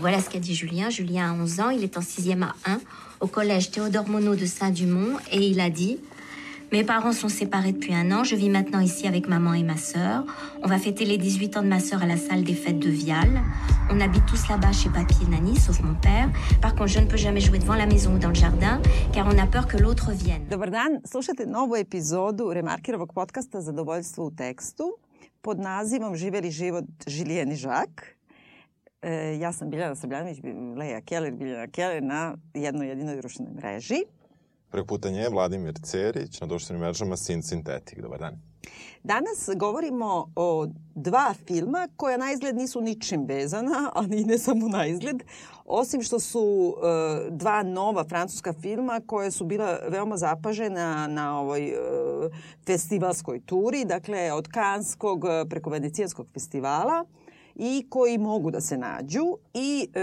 voilà ce qu'a dit Julien. Julien a 11 ans, il est en 6e à 1 au collège Théodore Monod de Saint-Dumont et il a dit Mes parents sont séparés depuis un an, je vis maintenant ici avec maman et ma sœur. On va fêter les 18 ans de ma sœur à la salle des fêtes de Vial. On habite tous là-bas chez papy et Nani, sauf mon père. Par contre, je ne peux jamais jouer devant la maison ou dans le jardin, car on a peur que l'autre vienne. E, ja sam Biljana Sabljanović, Leja Keller, Biljana Keller na jednoj jedinoj društvenoj mreži. Preko puta nje Vladimir Cerić na društvenim mrežama Sin Sintetik. Dobar dan. Danas govorimo o dva filma koja na izgled nisu ničim vezana, ali ne samo na izgled, osim što su uh, dva nova francuska filma koje su bila veoma zapažena na ovoj uh, festivalskoj turi, dakle od Kanskog preko Venecijanskog festivala i koji mogu da se nađu i e,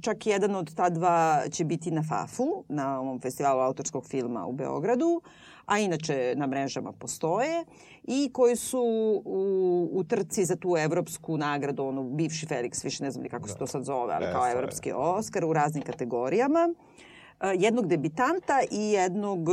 čak jedan od ta dva će biti na FAF-u, na ovom festivalu autorskog filma u Beogradu, a inače na mrežama postoje i koji su u, u trci za tu evropsku nagradu, ono bivši Felix, više ne znam kako da. se to sad zove, ali kao evropski Oscar u raznim kategorijama e, jednog debitanta i jednog e,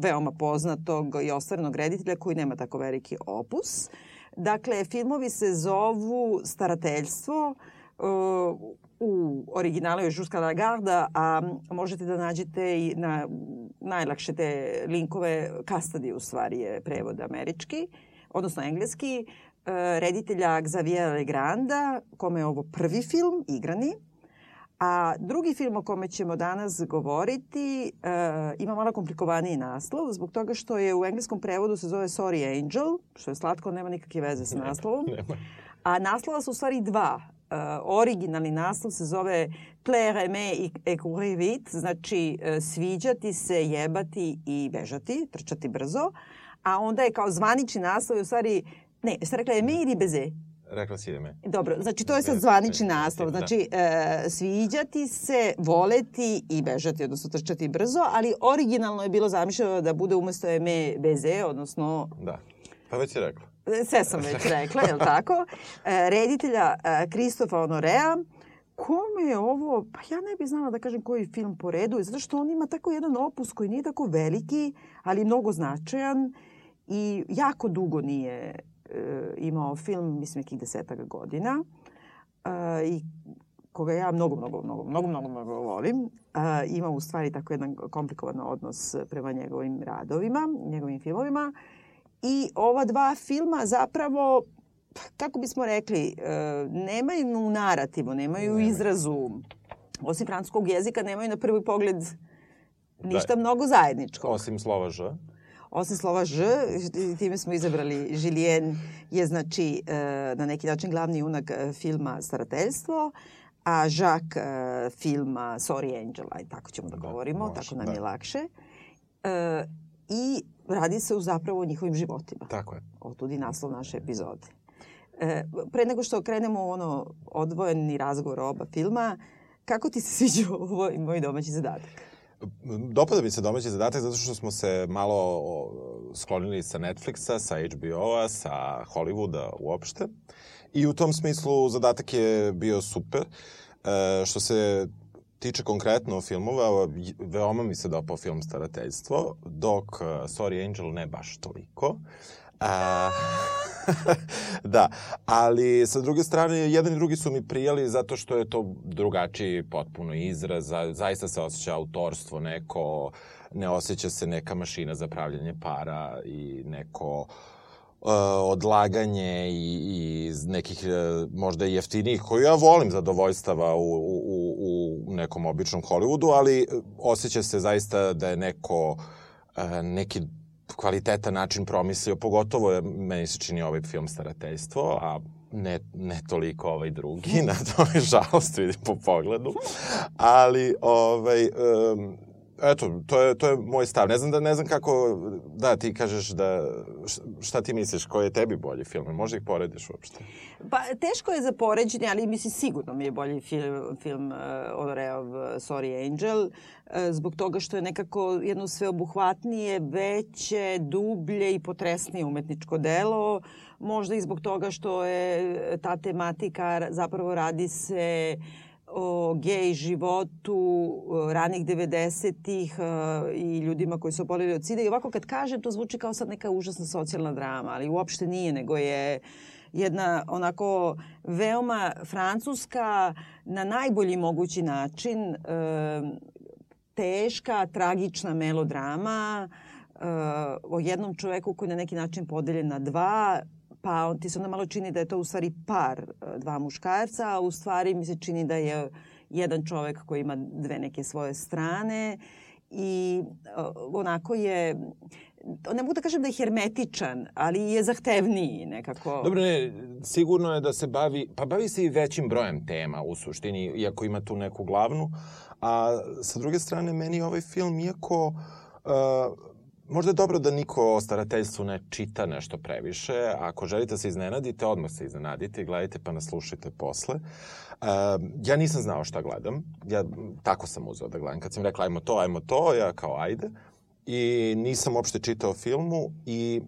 veoma poznatog i ostvarenog reditelja koji nema tako veliki opus. Uh, Dakle, filmovi se zovu Starateljstvo, uh, u originalu je Žuska la Garda, a možete da nađete i na najlakše te linkove, Custody u stvari je prevod američki, odnosno engleski, uh, reditelja Xaviera Legranda, kome je ovo prvi film, igrani, A drugi film o kome ćemo danas govoriti uh, ima malo komplikovaniji naslov zbog toga što je u engleskom prevodu se zove Sorry Angel, što je slatko, nema nikakve veze sa naslovom. A naslova su u stvari dva. Uh, originalni naslov se zove aimer et courir vite, znači uh, sviđati se, jebati i bežati, trčati brzo. A onda je kao zvanični naslov u stvari, ne, ste rekla aimer ili beze? Rekla si ime. Dobro, znači to je sad zvanični naslov. Znači, e, sviđati se, voleti i bežati, odnosno trčati brzo, ali originalno je bilo zamišljeno da bude umesto eme beze, odnosno... Da, pa već si rekla. Sve sam već rekla, je li tako? E, reditelja Kristofa e, Honorea, kome je ovo, pa ja ne bih znala da kažem koji film po redu, zato što on ima tako jedan opus koji nije tako veliki, ali mnogo značajan i jako dugo nije E, imao film, mislim, nekih desetaka godina e, i koga ja mnogo, mnogo, mnogo, mnogo, mnogo, mnogo volim. A, ima u stvari tako jedan komplikovan odnos prema njegovim radovima, njegovim filmovima. I ova dva filma zapravo, kako bismo rekli, e, nemaju narativu, nemaju ne. izrazu, osim francuskog jezika, nemaju na prvi pogled ništa da. mnogo zajedničkog. Osim slova Ž. Osim slova Ž, time smo izabrali Žilijen je znači e, na neki način glavni junak e, filma Starateljstvo, a Žak e, filma Sorry Angel, aj tako ćemo da, da govorimo, može, tako nam da. je lakše. I radi se u zapravo o njihovim životima. Tako je. Otudi naslov naše epizode. Pre nego što krenemo u ono odvojeni razgovor oba filma, kako ti se sviđa ovo moj domaći zadatak? Dopada mi se domaći zadatak zato što smo se malo sklonili sa Netflixa, sa HBO-a, sa Hollywooda uopšte. I u tom smislu zadatak je bio super. E, što se tiče konkretno filmova, veoma mi se dopao film Starateljstvo, dok uh, Sorry Angel ne baš toliko. A, da, ali sa druge strane, jedan i drugi su mi prijali zato što je to drugačiji potpuno izraz, zaista se osjeća autorstvo neko, ne osjeća se neka mašina za pravljanje para i neko uh, odlaganje i, i nekih uh, možda i jeftinijih, koju ja volim zadovoljstava u, u, u nekom običnom Hollywoodu, ali osjeća se zaista da je neko uh, neki kvalitetan način promislio, pogotovo je, meni se čini ovaj film Starateljstvo, a ne, ne toliko ovaj drugi, na to je žalost vidi po pogledu, ali ovaj, um, eto, to je, to je moj stav. Ne znam, da, ne znam kako, da, ti kažeš da, šta ti misliš, koji je tebi bolji film? Možda ih porediš uopšte? Pa, teško je za poređenje, ali mislim sigurno mi je bolji film, film uh, Odoreov uh, Sorry Angel, uh, zbog toga što je nekako jedno sveobuhvatnije, veće, dublje i potresnije umetničko delo, možda i zbog toga što je ta tematika zapravo radi se uh, o gej životu ranih 90-ih i ljudima koji su obolili od sida. I ovako kad kažem, to zvuči kao sad neka užasna socijalna drama, ali uopšte nije, nego je jedna onako veoma francuska na najbolji mogući način teška, tragična melodrama o jednom čoveku koji je na neki način podeljen na dva, pa on ti se onda malo čini da je to u stvari par dva muškarca, a u stvari mi se čini da je jedan čovek koji ima dve neke svoje strane i onako je ne mogu da kažem da je hermetičan, ali je zahtevniji nekako. Dobro, ne, sigurno je da se bavi, pa bavi se i većim brojem tema u suštini, iako ima tu neku glavnu. A sa druge strane, meni ovaj film, iako uh, možda je dobro da niko o starateljstvu ne čita nešto previše. Ako želite da se iznenadite, odmah se iznenadite i gledajte pa nas slušajte posle. Uh, ja nisam znao šta gledam. Ja tako sam uzeo da gledam. Kad sam rekla ajmo to, ajmo to, ja kao ajde i nisam uopšte čitao filmu i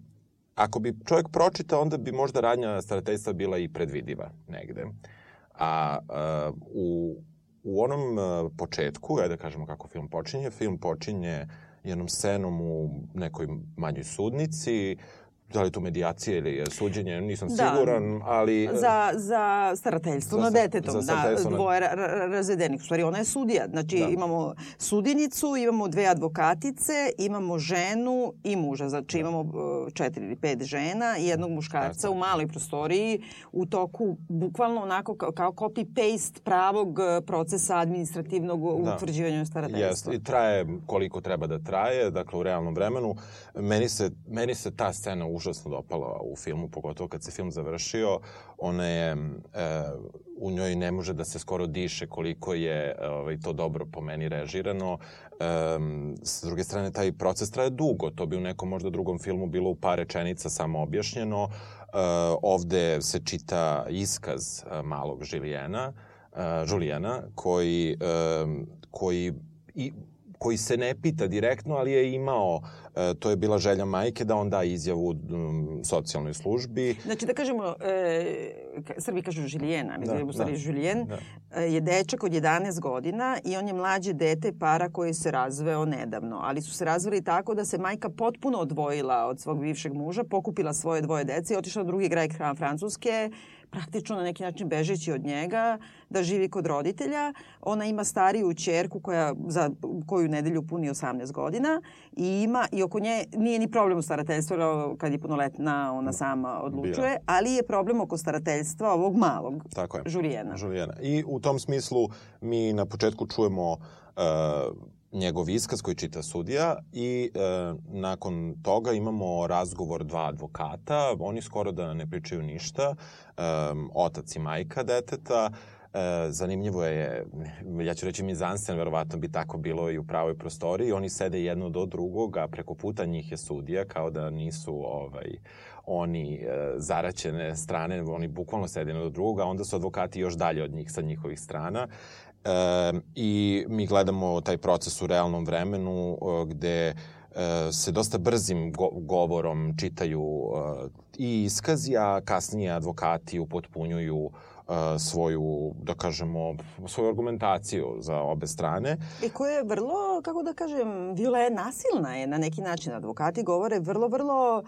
ako bi čovjek pročitao, onda bi možda radnja starateljstva bila i predvidiva negde. A uh, u, u onom uh, početku, ajde da kažemo kako film počinje, film počinje jednom scenom u nekoj manjoj sudnici, da li je to medijacija ili suđenje, nisam da. siguran, ali... Za, za starateljstvo za, na detetom, za da, dvoje ra, ra, razvedenih. U stvari, ona je sudija. Znači, da. imamo sudinicu, imamo dve advokatice, imamo ženu i muža. Znači, da. imamo e, četiri ili pet žena i jednog muškarca u maloj prostoriji u toku, bukvalno onako kao, copy-paste pravog e, procesa administrativnog da. utvrđivanja starateljstva. Jeste, i traje koliko treba da traje, dakle, u realnom vremenu. Meni se, meni se ta scena užasno dopala u filmu, pogotovo kad se film završio. Ona je, e, u njoj ne može da se skoro diše koliko je ovaj, to dobro po meni režirano. E, s druge strane, taj proces traje dugo. To bi u nekom možda drugom filmu bilo u par rečenica samo objašnjeno. E, ovde se čita iskaz e, malog Žilijena, e, Žulijana, koji, e, koji i koji se ne pita direktno, ali je imao, e, to je bila želja majke da on da izjavu um, socijalnoj službi. Znači da kažemo, e, Srbi kažu Žilijena, mislim da, da u stvari da, Žilijen, da. E, je dečak od 11 godina i on je mlađe dete para koji se razveo nedavno, ali su se razveli tako da se majka potpuno odvojila od svog bivšeg muža, pokupila svoje dvoje dece i otišla na drugi kraj Francuske, praktično na neki način bežeći od njega, da živi kod roditelja. Ona ima stariju čerku koja za koju nedelju puni 18 godina i ima i oko nje nije ni problem u starateljstvu kad je punoletna ona sama odlučuje, Bila. ali je problem oko starateljstva ovog malog Tako je. Žulijena. Žulijena. I u tom smislu mi na početku čujemo uh, njegov iskaz koji čita sudija i e, nakon toga imamo razgovor dva advokata, oni skoro da ne pričaju ništa, e, otac i majka deteta, E, zanimljivo je, ja ću reći mizansen, verovatno bi tako bilo i u pravoj prostoriji, oni sede jedno do drugog, a preko puta njih je sudija, kao da nisu ovaj, oni e, zaraćene strane, oni bukvalno sede jedno do drugog, a onda su advokati još dalje od njih sa njihovih strana. E, I mi gledamo taj proces u realnom vremenu gde e, se dosta brzim go govorom čitaju e, i iskazi, a kasnije advokati upotpunjuju e, svoju, da kažemo, svoju argumentaciju za obe strane. I koja je vrlo, kako da kažem, viola je nasilna je na neki način. Advokati govore vrlo, vrlo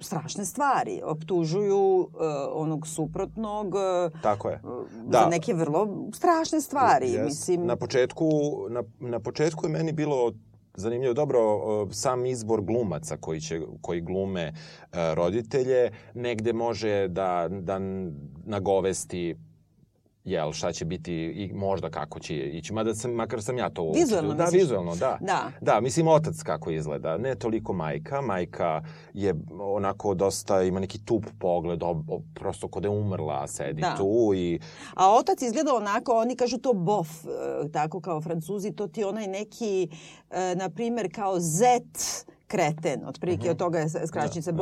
strašne stvari. Optužuju uh, onog suprotnog uh, Tako je. Da. za neke vrlo strašne stvari. Yes. Mislim... Na, početku, na, na početku je meni bilo zanimljivo. Dobro, sam izbor glumaca koji, će, koji glume uh, roditelje negde može da, da nagovesti jel, šta će biti i možda kako će ići. Mada sam, makar sam ja to... Vizualno, Da, misliš? vizualno, da. Da. Da, mislim, otac kako izgleda. Ne toliko majka. Majka je onako dosta, ima neki tup pogled, ob, ob, prosto kod je umrla, sedi da. tu i... A otac izgleda onako, oni kažu to bof, e, tako kao francuzi, to ti onaj neki, e, na primer, kao zet, kreten, otprilike mm -hmm. od toga je skraćenica da,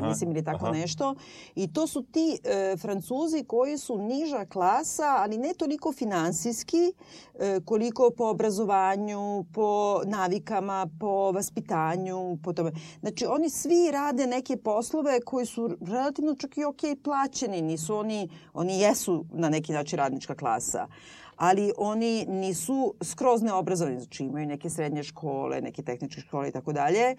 da. mislim, ili tako aha. nešto. I to su ti e, Francuzi koji su niža klasa, ali ne toliko finansijski, e, koliko po obrazovanju, po navikama, po vaspitanju, po tome. Znači, oni svi rade neke poslove koji su relativno čak i okay plaćeni, nisu oni, oni jesu na neki način radnička klasa ali oni nisu skroz neobrazovani, znači imaju neke srednje škole, neke tehničke škole i tako dalje,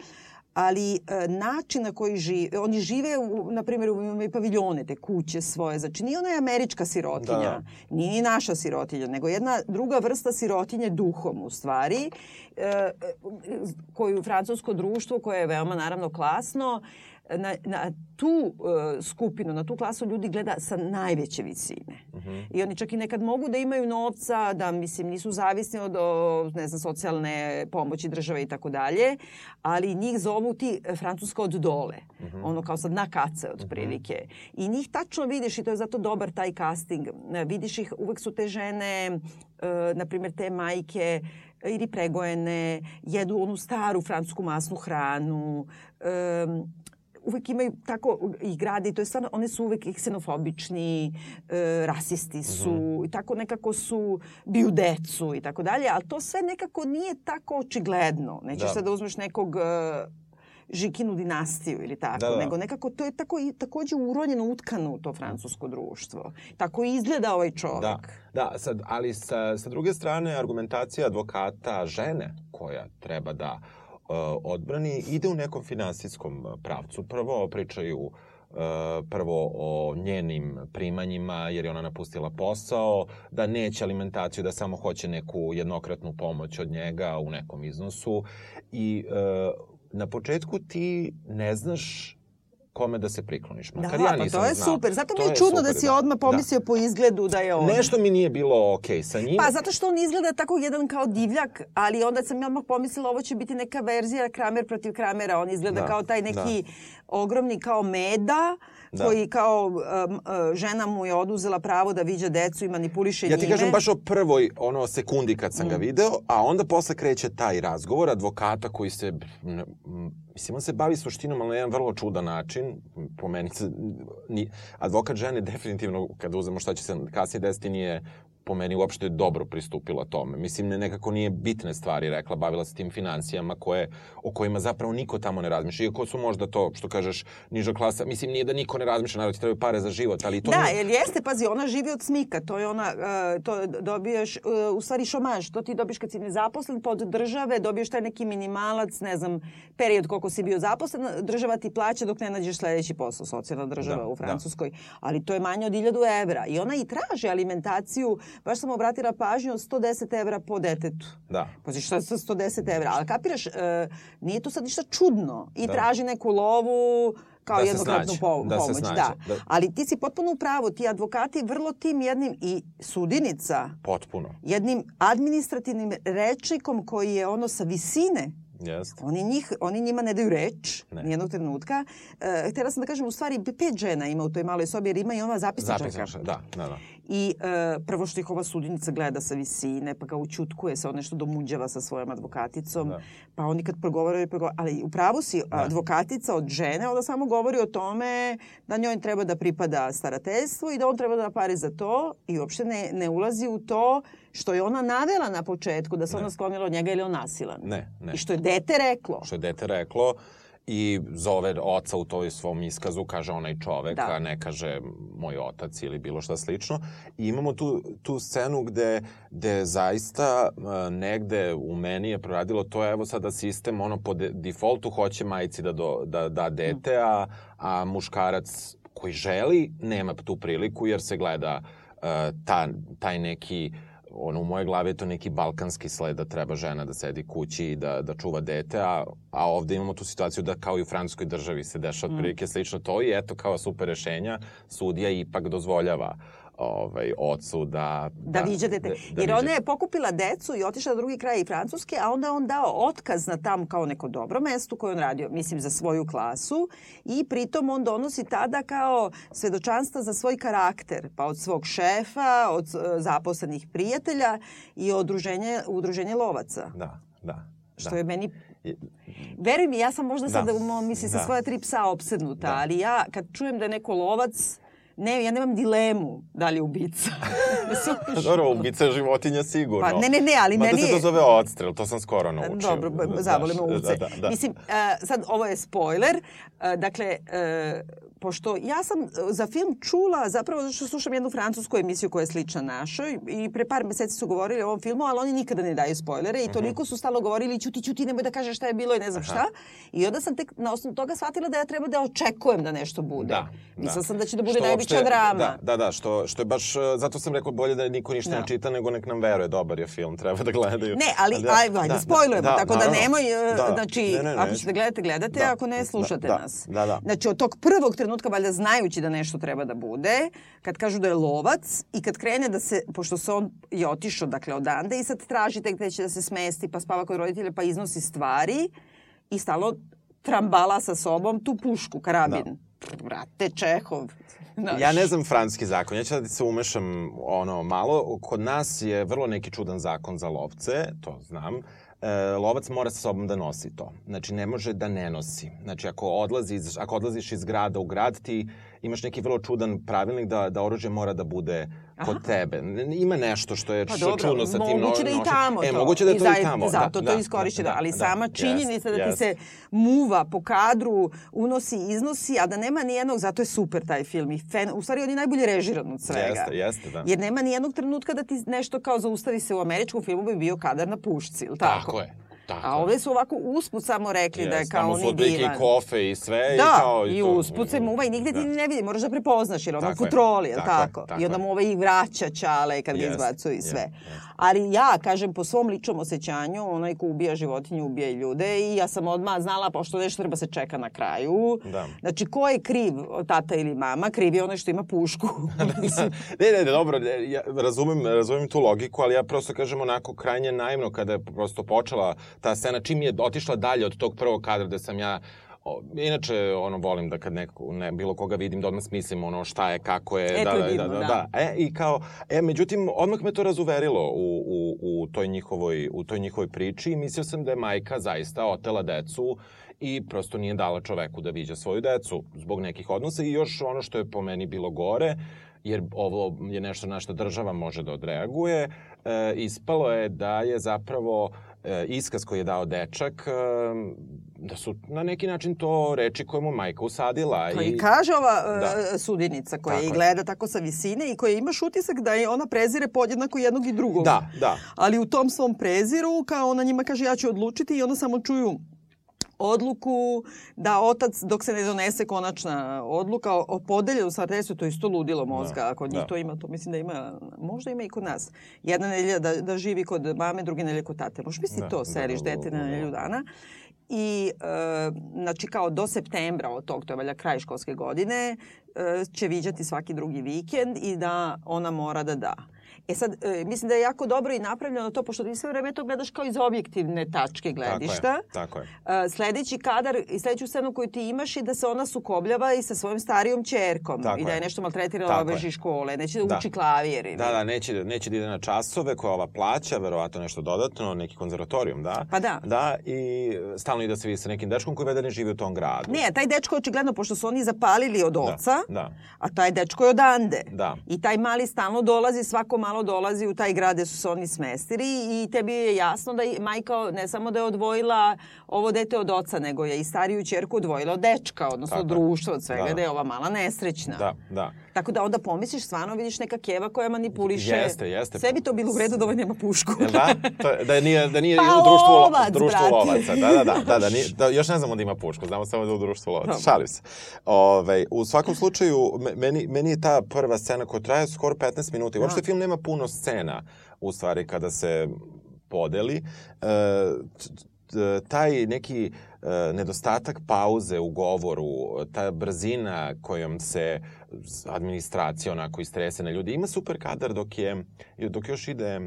ali e, način na koji žive, oni žive, u, na primjer, imaju paviljone, te kuće svoje, znači nije ona je američka sirotinja, da. nije ni naša sirotinja, nego jedna druga vrsta sirotinje duhom u stvari, e, koju francusko društvo, koje je veoma naravno klasno, na, na tu uh, skupinu, na tu klasu ljudi gleda sa najveće visine. Uh mhm. -huh. I oni čak i nekad mogu da imaju novca, da mislim nisu zavisni od o, ne znam socijalne pomoći države i tako dalje, ali njih zovu ti e, francuska od dole. Uh mhm. -huh. Ono kao sad na kace od prilike. Uh -huh. I njih tačno vidiš i to je zato dobar taj casting. Vidiš ih, uvek su te žene, uh, na primjer te majke ili pregojene, jedu onu staru francusku masnu hranu, um, uvek imaju tako i grade i to je stvarno, one su uvek ksenofobični, e, rasisti su mm -hmm. i tako nekako su biju decu i tako dalje, ali to sve nekako nije tako očigledno. Nećeš da. sad da uzmeš nekog e, Žikinu dinastiju ili tako, da, da. nego nekako to je tako i takođe uronjeno, utkano u to francusko društvo. Tako izgleda ovaj čovek. Da, da sad, ali sa, sa druge strane argumentacija advokata žene koja treba da odbrani ide u nekom finansijskom pravcu. Prvo pričaju e, prvo o njenim primanjima jer je ona napustila posao, da neće alimentaciju, da samo hoće neku jednokratnu pomoć od njega u nekom iznosu i e, na početku ti ne znaš kome da se prikloniš. Makar da, ja nisam pa to je znao. super. Zato mi je čudno da super, da si odmah da. pomislio da. po izgledu da je on. Nešto mi nije bilo okej okay sa njim. Pa zato što on izgleda tako jedan kao divljak, ali onda sam ja odmah pomislila ovo će biti neka verzija Kramer protiv Kramera. On izgleda da, kao taj neki da. ogromni kao meda da. koji kao um, uh, žena mu je oduzela pravo da viđa decu i manipuliše njime. Ja ti kažem baš o prvoj ono sekundi kad sam mm. ga video, a onda posle kreće taj razgovor advokata koji se Mislim, on se bavi suštinom, ali na jedan vrlo čudan način. Po meni, ni, advokat žene definitivno, kada uzemo šta će se kasnije desiti, nije po meni uopšte dobro pristupila tome. Mislim, ne, nekako nije bitne stvari rekla, bavila se tim financijama koje, o kojima zapravo niko tamo ne razmišlja. Iako su možda to, što kažeš, niža klasa, mislim, nije da niko ne razmišlja, naravno ti trebaju pare za život, ali to... Da, nije... jer jeste, pazi, ona živi od smika, to je ona, uh, to dobiješ, uh, u stvari šomaž, to ti dobiješ kad si nezaposlen pod države, dobiješ taj neki minimalac, ne znam, period koliko si bio zaposlen, država ti plaća dok ne nađeš sledeći posao, socijalna država da, u da. Francuskoj, da. ali to je manje od 1000 evra i ona i traži alimentaciju baš sam obratila pažnju od 110 evra po detetu. Da. Pa šta sa 110 evra? Ali kapiraš, e, nije to sad ništa čudno. I da. traži neku lovu, kao da jednokratnu po, da pomoć. Da. da. Ali ti si potpuno u pravu, ti advokati vrlo tim jednim i sudinica. Potpuno. Jednim administrativnim rečnikom koji je ono sa visine Yes. Oni, njih, oni njima ne daju reč, ne. nijednog trenutka. E, htjela sam da kažem, u stvari, pet žena ima u toj maloj sobi, jer ima i ova zapisničarka. Zapisničarka, da, da, da. I e, prvo što ih ova sudinica gleda sa visine, pa ga učutkuje se, on nešto domuđava sa svojom advokaticom, da. pa oni kad progovaraju, progovaraju, ali upravo si da. advokatica od žene, onda samo govori o tome da njoj treba da pripada starateljstvo i da on treba da pare za to i uopšte ne, ne ulazi u to što je ona navela na početku da se ona sklonila od njega ili on nasilan. Ne, ne. I što je dete reklo. Što je dete reklo i zove oca u toj svom iskazu, kaže onaj čovek, da. a ne kaže moj otac ili bilo šta slično. I imamo tu, tu scenu gde, gde zaista negde u meni je proradilo to, evo sada sistem, ono po de, defaultu hoće majici da, do, da da dete, a, a muškarac koji želi nema tu priliku jer se gleda uh, ta, taj neki uh, ono, u moje glavi je to neki balkanski sled da treba žena da sedi kući i da, da čuva dete, a, a ovde imamo tu situaciju da kao i u francuskoj državi se dešava mm. otprilike slično to i eto kao super rešenja, sudija ipak dozvoljava ovaj, ocu da... Da, da viđa dete. Da, da Jer ona je pokupila decu i otišla na drugi kraj i Francuske, a onda on dao otkaz na tam kao neko dobro mesto koje on radio, mislim, za svoju klasu i pritom on donosi tada kao svedočanstva za svoj karakter, pa od svog šefa, od uh, zaposlenih prijatelja i od udruženja, udruženja lovaca. Da, da. Što da. je meni Veruj mi, ja sam možda Da. sada, da. mislim, sa Da. svoja tri psa opsednuta, Da. ali ja kad čujem da je neko lovac, ne, ja nemam dilemu da li je ubica. Razumeš? Dobro, ubica je životinja sigurno. Pa, ne, ne, ne, ali Mada meni se je- to zove odstrel, to sam skoro naučio. Dobro, zabole me uce. Da, da, da. Mislim, uh, sad ovo je spoiler. Uh, dakle, uh, pošto ja sam uh, za film čula, zapravo zato što slušam jednu francusku emisiju koja je slična našoj i pre par meseci su govorili o ovom filmu, ali oni nikada ne daju spoilere Mhm. i toliko su stalo govorili ćuti, ćuti, nemoj da kažeš šta je bilo i ne znam šta. I onda sam tek na osnovu toga shvatila da ja treba da očekujem da nešto bude. Da, Mislila da. sam da će da bude najveća drama. Da, da, da, što, što je baš, uh, zato sam rekao bolje da niko ništa Da. ne čita, nego nek nam veruje, dobar je film, treba da gledaju. Ne, ali Da, ajde, ajde, da, spojlujemo, da, tako da naravno. nemoj, e, Da. znači, Ne, ne, ako neću. ćete gledate, gledate, Da. ako ne, slušate Da, da, nas. da, da. Znači, od tog prvog trenutka, valjda znajući da nešto treba da bude, kad kažu da je lovac i kad krene da se, pošto se on je otišao, dakle, odande i sad traži tek gde će da se smesti, pa spava kod roditelja, pa iznosi stvari i stalo trambala sa sobom tu pušku, karabin. Brate, Čehov. Znaš. Ja ne znam francuski zakon, ja ću da se umešam ono malo. Kod nas je vrlo neki čudan zakon za lovce, to znam. E, lovac mora sa sobom da nosi to. Znači, ne može da ne nosi. Znači, ako, odlazi, ako odlaziš iz grada u grad, ti imaš neki vrlo čudan pravilnik da, da oružje mora da bude kod tebe. Ima nešto što je Pa dobro, čudno sa tim no, moguće da i nošenjem. tamo e, to. moguće da je I to i tamo. Zato da, to iskorišćeno, da, ali da, sama jest, činjenica da ti jest. se muva po kadru, unosi, iznosi, a da nema ni jednog, zato je super taj film. I fen, u stvari on je najbolje režiran od svega. Jeste, jeste, da. Jer nema ni jednog trenutka da ti nešto kao zaustavi se u američkom filmu bi bio kadar na pušci, ili tako? Tako je. Tako A ove su ovako usput samo rekli da je kao tamo on su i otprilike divan. i kofe i sve. i Da, kao, i to. usput se muva i nigde ti Da. ne vidi, moraš da prepoznaš jer ono Tako je, futroli, je tako tako? tako I onda mu ovaj i vraća čale kad ga Jest, izbacuje i sve. jest. Ali ja, kažem, po svom ličnom osjećanju, onaj ko ubija životinju, ubija i ljude i ja sam odmah znala, pošto nešto treba se čeka na kraju. Da. Znači, ko je kriv, tata ili mama? Kriv je onaj što ima pušku. Mislim, ne, ne, ne, dobro, ne, ja razumem, razumem tu logiku, ali ja prosto kažem onako krajnje naivno kada je prosto počela ta scena, čim je otišla dalje od tog prvog kadra gde sam ja O, inače, ono, volim da kad neko, ne, bilo koga vidim, da odmah smislim ono šta je, kako je, E, da, je da, divno, da, da, da. da. E, i kao, e, međutim, odmah me to razuverilo u, u, u, toj njihovoj, u toj njihovoj priči i mislio sam da je majka zaista otela decu i prosto nije dala čoveku da viđa svoju decu zbog nekih odnosa i još ono što je po meni bilo gore, jer ovo je nešto na što država može da odreaguje, e, ispalo je da je zapravo iskaz koji je dao dečak, e, da su na neki način to reči koje mu majka usadila. Pa i kaže ova Da. uh, sudinica koja Tako i je. gleda tako sa visine i koja imaš utisak da je ona prezire podjednako jednog i drugog. Da, da. Ali u tom svom preziru, kao ona njima kaže ja ću odlučiti i onda samo čuju odluku da otac, dok se ne donese konačna odluka o, o podeljenom starateljstvu, to je isto ludilo mozga. Da, Ako njih da. to ima, to mislim da ima, možda ima i kod nas. Jedna nedelja da, da živi kod mame, druge nedelje kod tate. Možeš misliti Da, to, da, seriš da, da, dete da, na da. nedelju dana. I, e, znači, kao do septembra od tog, to je valjda kraj školske godine, e, će viđati svaki drugi vikend i da ona mora da da. E sad, e, mislim da je jako dobro i napravljeno to, pošto ti sve vreme to gledaš kao iz objektivne tačke gledišta. Tako je, tako je. E, sledeći kadar i sledeću scenu koju ti imaš je da se ona sukobljava i sa svojom starijom čerkom. Tako I da je je. nešto maltretirala obeži škole. Neće da, Da. uči klavir. Ili... Da, da, neće, neće da ide na časove koje ova plaća, verovatno nešto dodatno, neki konzervatorijum, da? Pa da. Da, i stalno ide da se vidi sa nekim dečkom koji vede ne živi u tom gradu. Ne, taj dečko očigledno, pošto su oni zapalili od oca, da. a taj dečko je odande. Da. I taj mali stalno dolazi, svako malo dolazi u taj grad gde su se oni smestili i tebi je jasno da i majka ne samo da je odvojila ovo dete od oca, nego je i stariju čerku odvojila od dečka, odnosno Tako je. društva, od svega, Da, da, da. je ova mala nesrećna. Da, da. Tako da onda pomisliš, stvarno vidiš neka keva koja manipuliše. Jeste, jeste. Sve bi to bilo u redu da ovaj nema pušku. Jel da? To, da nije, da nije Pa u društvu, lo- lovac, društvu brate. lovaca. Da, da, da, da, da, nije, da, još ne znamo da ima pušku, znamo samo da je u društvu lovaca. Šalim se. Ove, u svakom slučaju, me- meni, meni je ta prva scena koja traje skoro 15 minuta. I uopšte Da. film nema puno scena, u stvari, kada se podeli. E, taj neki e, nedostatak pauze u govoru, ta brzina kojom se administracija onako istrese na ljudi. Ima super kadar dok je dok još ide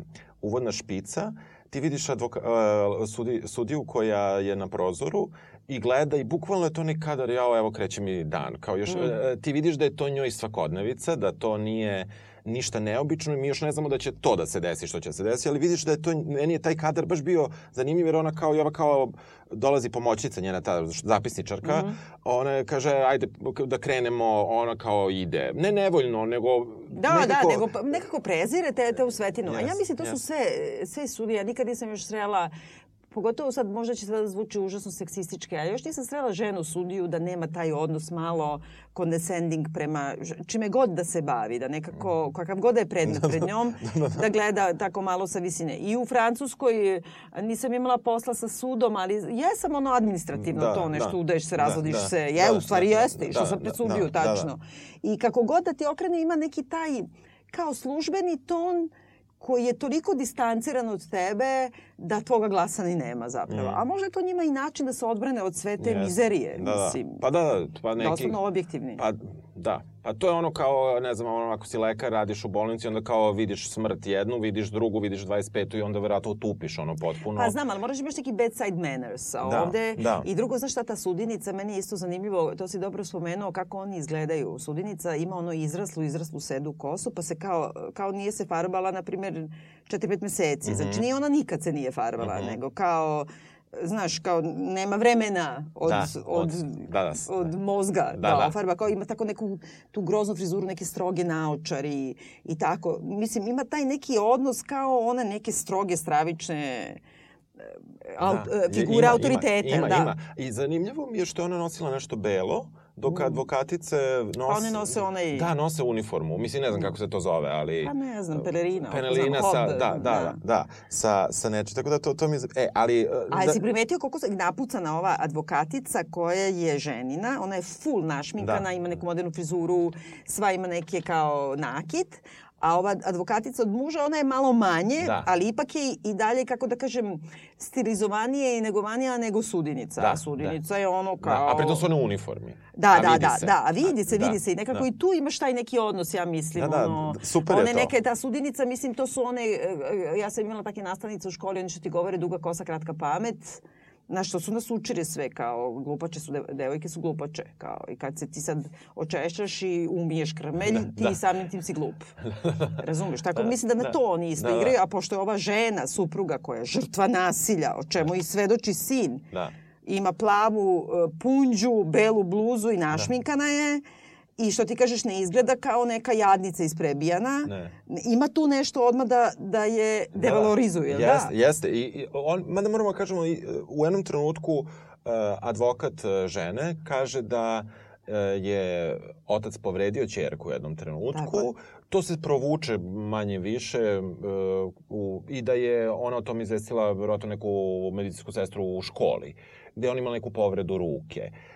uvodna špica, ti vidiš advoka, uh, sudi, sudiju koja je na prozoru i gleda i bukvalno je to neki kadar, jao, evo kreće mi dan. Kao još, Mm. mm. ti vidiš da je to njoj svakodnevica, da to nije ništa neobično i mi još ne znamo da će to da se desi što će se desi, ali vidiš da je to, meni je taj kadar baš bio zanimljiv jer ona kao i ova kao dolazi pomoćnica njena ta zapisničarka, mm -hmm. ona kaže ajde da krenemo, ona kao ide. Ne nevoljno, nego Da, da nekako... da, nego nekako prezire te, te u svetinu. Yes, A ja mislim to yes. su sve, sve sudije. Ja nikad nisam još srela pogotovo sad možda će sada zvuči užasno seksistički, a još nisam srela ženu sudiju da nema taj odnos malo condescending prema čime god da se bavi, da nekako, kakav god da je predmet pred njom, da gleda tako malo sa visine. I u Francuskoj nisam imala posla sa sudom, ali jesam ono administrativno da, to nešto, da, udaješ se, razvodiš da, se. Je, da, u stvari da, jeste, što da, sam pred sudiju, da, tačno. Da, da. I kako god da ti okrene ima neki taj kao službeni ton koji je toliko distanciran od tebe da tvoga glasa ni nema zapravo. Mm. A možda je to njima i način da se odbrane od sve te yes. mizerije, da, mislim. Da. Pa da, da. Pa neki... Doslovno objektivni. Pa da. Pa to je ono kao, ne znam, ono, ako si lekar, radiš u bolnici, onda kao vidiš smrt jednu, vidiš drugu, vidiš 25. i onda verovatno tupiš ono potpuno. Pa znam, ali moraš imaš neki bedside manners a da, ovde. Da. I drugo, znaš šta, ta sudinica, meni je isto zanimljivo, to si dobro spomenuo, kako oni izgledaju. Sudinica ima ono izraslu, izraslu sedu kosu, pa se kao, kao nije se farbala, na primjer, 4-5 meseci. Mm -hmm. Znači, nije ona nikad se nije farbala, mm -hmm. nego kao znaš, kao nema vremena od, da, od, od, da, da, od mozga da, da, da farba, kao ima tako neku tu groznu frizuru, neke stroge naočari i tako. Mislim, ima taj neki odnos kao one neke stroge, stravične da. figure ima, autoriteta. Ima, ima, da. ima. I zanimljivo mi je što je ona nosila nešto belo, dok advokatice nose... One nose onaj... Da, nose uniformu. Mislim, ne znam kako se to zove, ali... Pa ne znam, pelerina. Pelerina sa, da, da, da, da, sa, sa neče. Tako da to, to mi... E, ali... A da... si primetio koliko se napucana ova advokatica koja je ženina? Ona je full našminkana, da. ima neku modernu frizuru, sva ima neke kao nakit, A ova advokatica od muža, ona je malo manje, da. ali ipak je i dalje, kako da kažem, stilizovanije i negovanija nego sudinica. Da, a sudinica da. je ono kao... Da, a pritom su one u uniformi. Da, a da, da, se. da. A vidi se, vidi da, se. I nekako da. i tu imaš taj neki odnos, ja mislim. Da, da, ono, super one je to. Neke, ta sudinica, mislim, to su one... E, e, ja sam imala take nastavnice u školi, oni što ti govore duga kosa, kratka pamet Znaš, to su nas učili sve, kao glupače su, devojke su glupače, kao i kad se ti sad očešaš i umiješ krmelj, da, ti da. samim tim si glup. Razumiješ? Tako da, mislim da na da, to oni isto da, igraju, da. a pošto je ova žena, supruga koja je žrtva nasilja, o čemu i svedoči sin, da. ima plavu uh, punđu, belu bluzu i našminkana je, I što ti kažeš, ne izgleda kao neka jadnica isprebijana. Ne. Ima tu nešto odmah da, da je da. devalorizuje, da? Jeste, da? jeste. I, i on, mada moramo da kažemo, u jednom trenutku uh, advokat uh, žene kaže da uh, je otac povredio čerku u jednom trenutku. Tako. To se provuče manje više uh, u, i da je ona o tom izvestila verovatno neku medicinsku sestru u školi, gde on ima neku povredu ruke. Uh,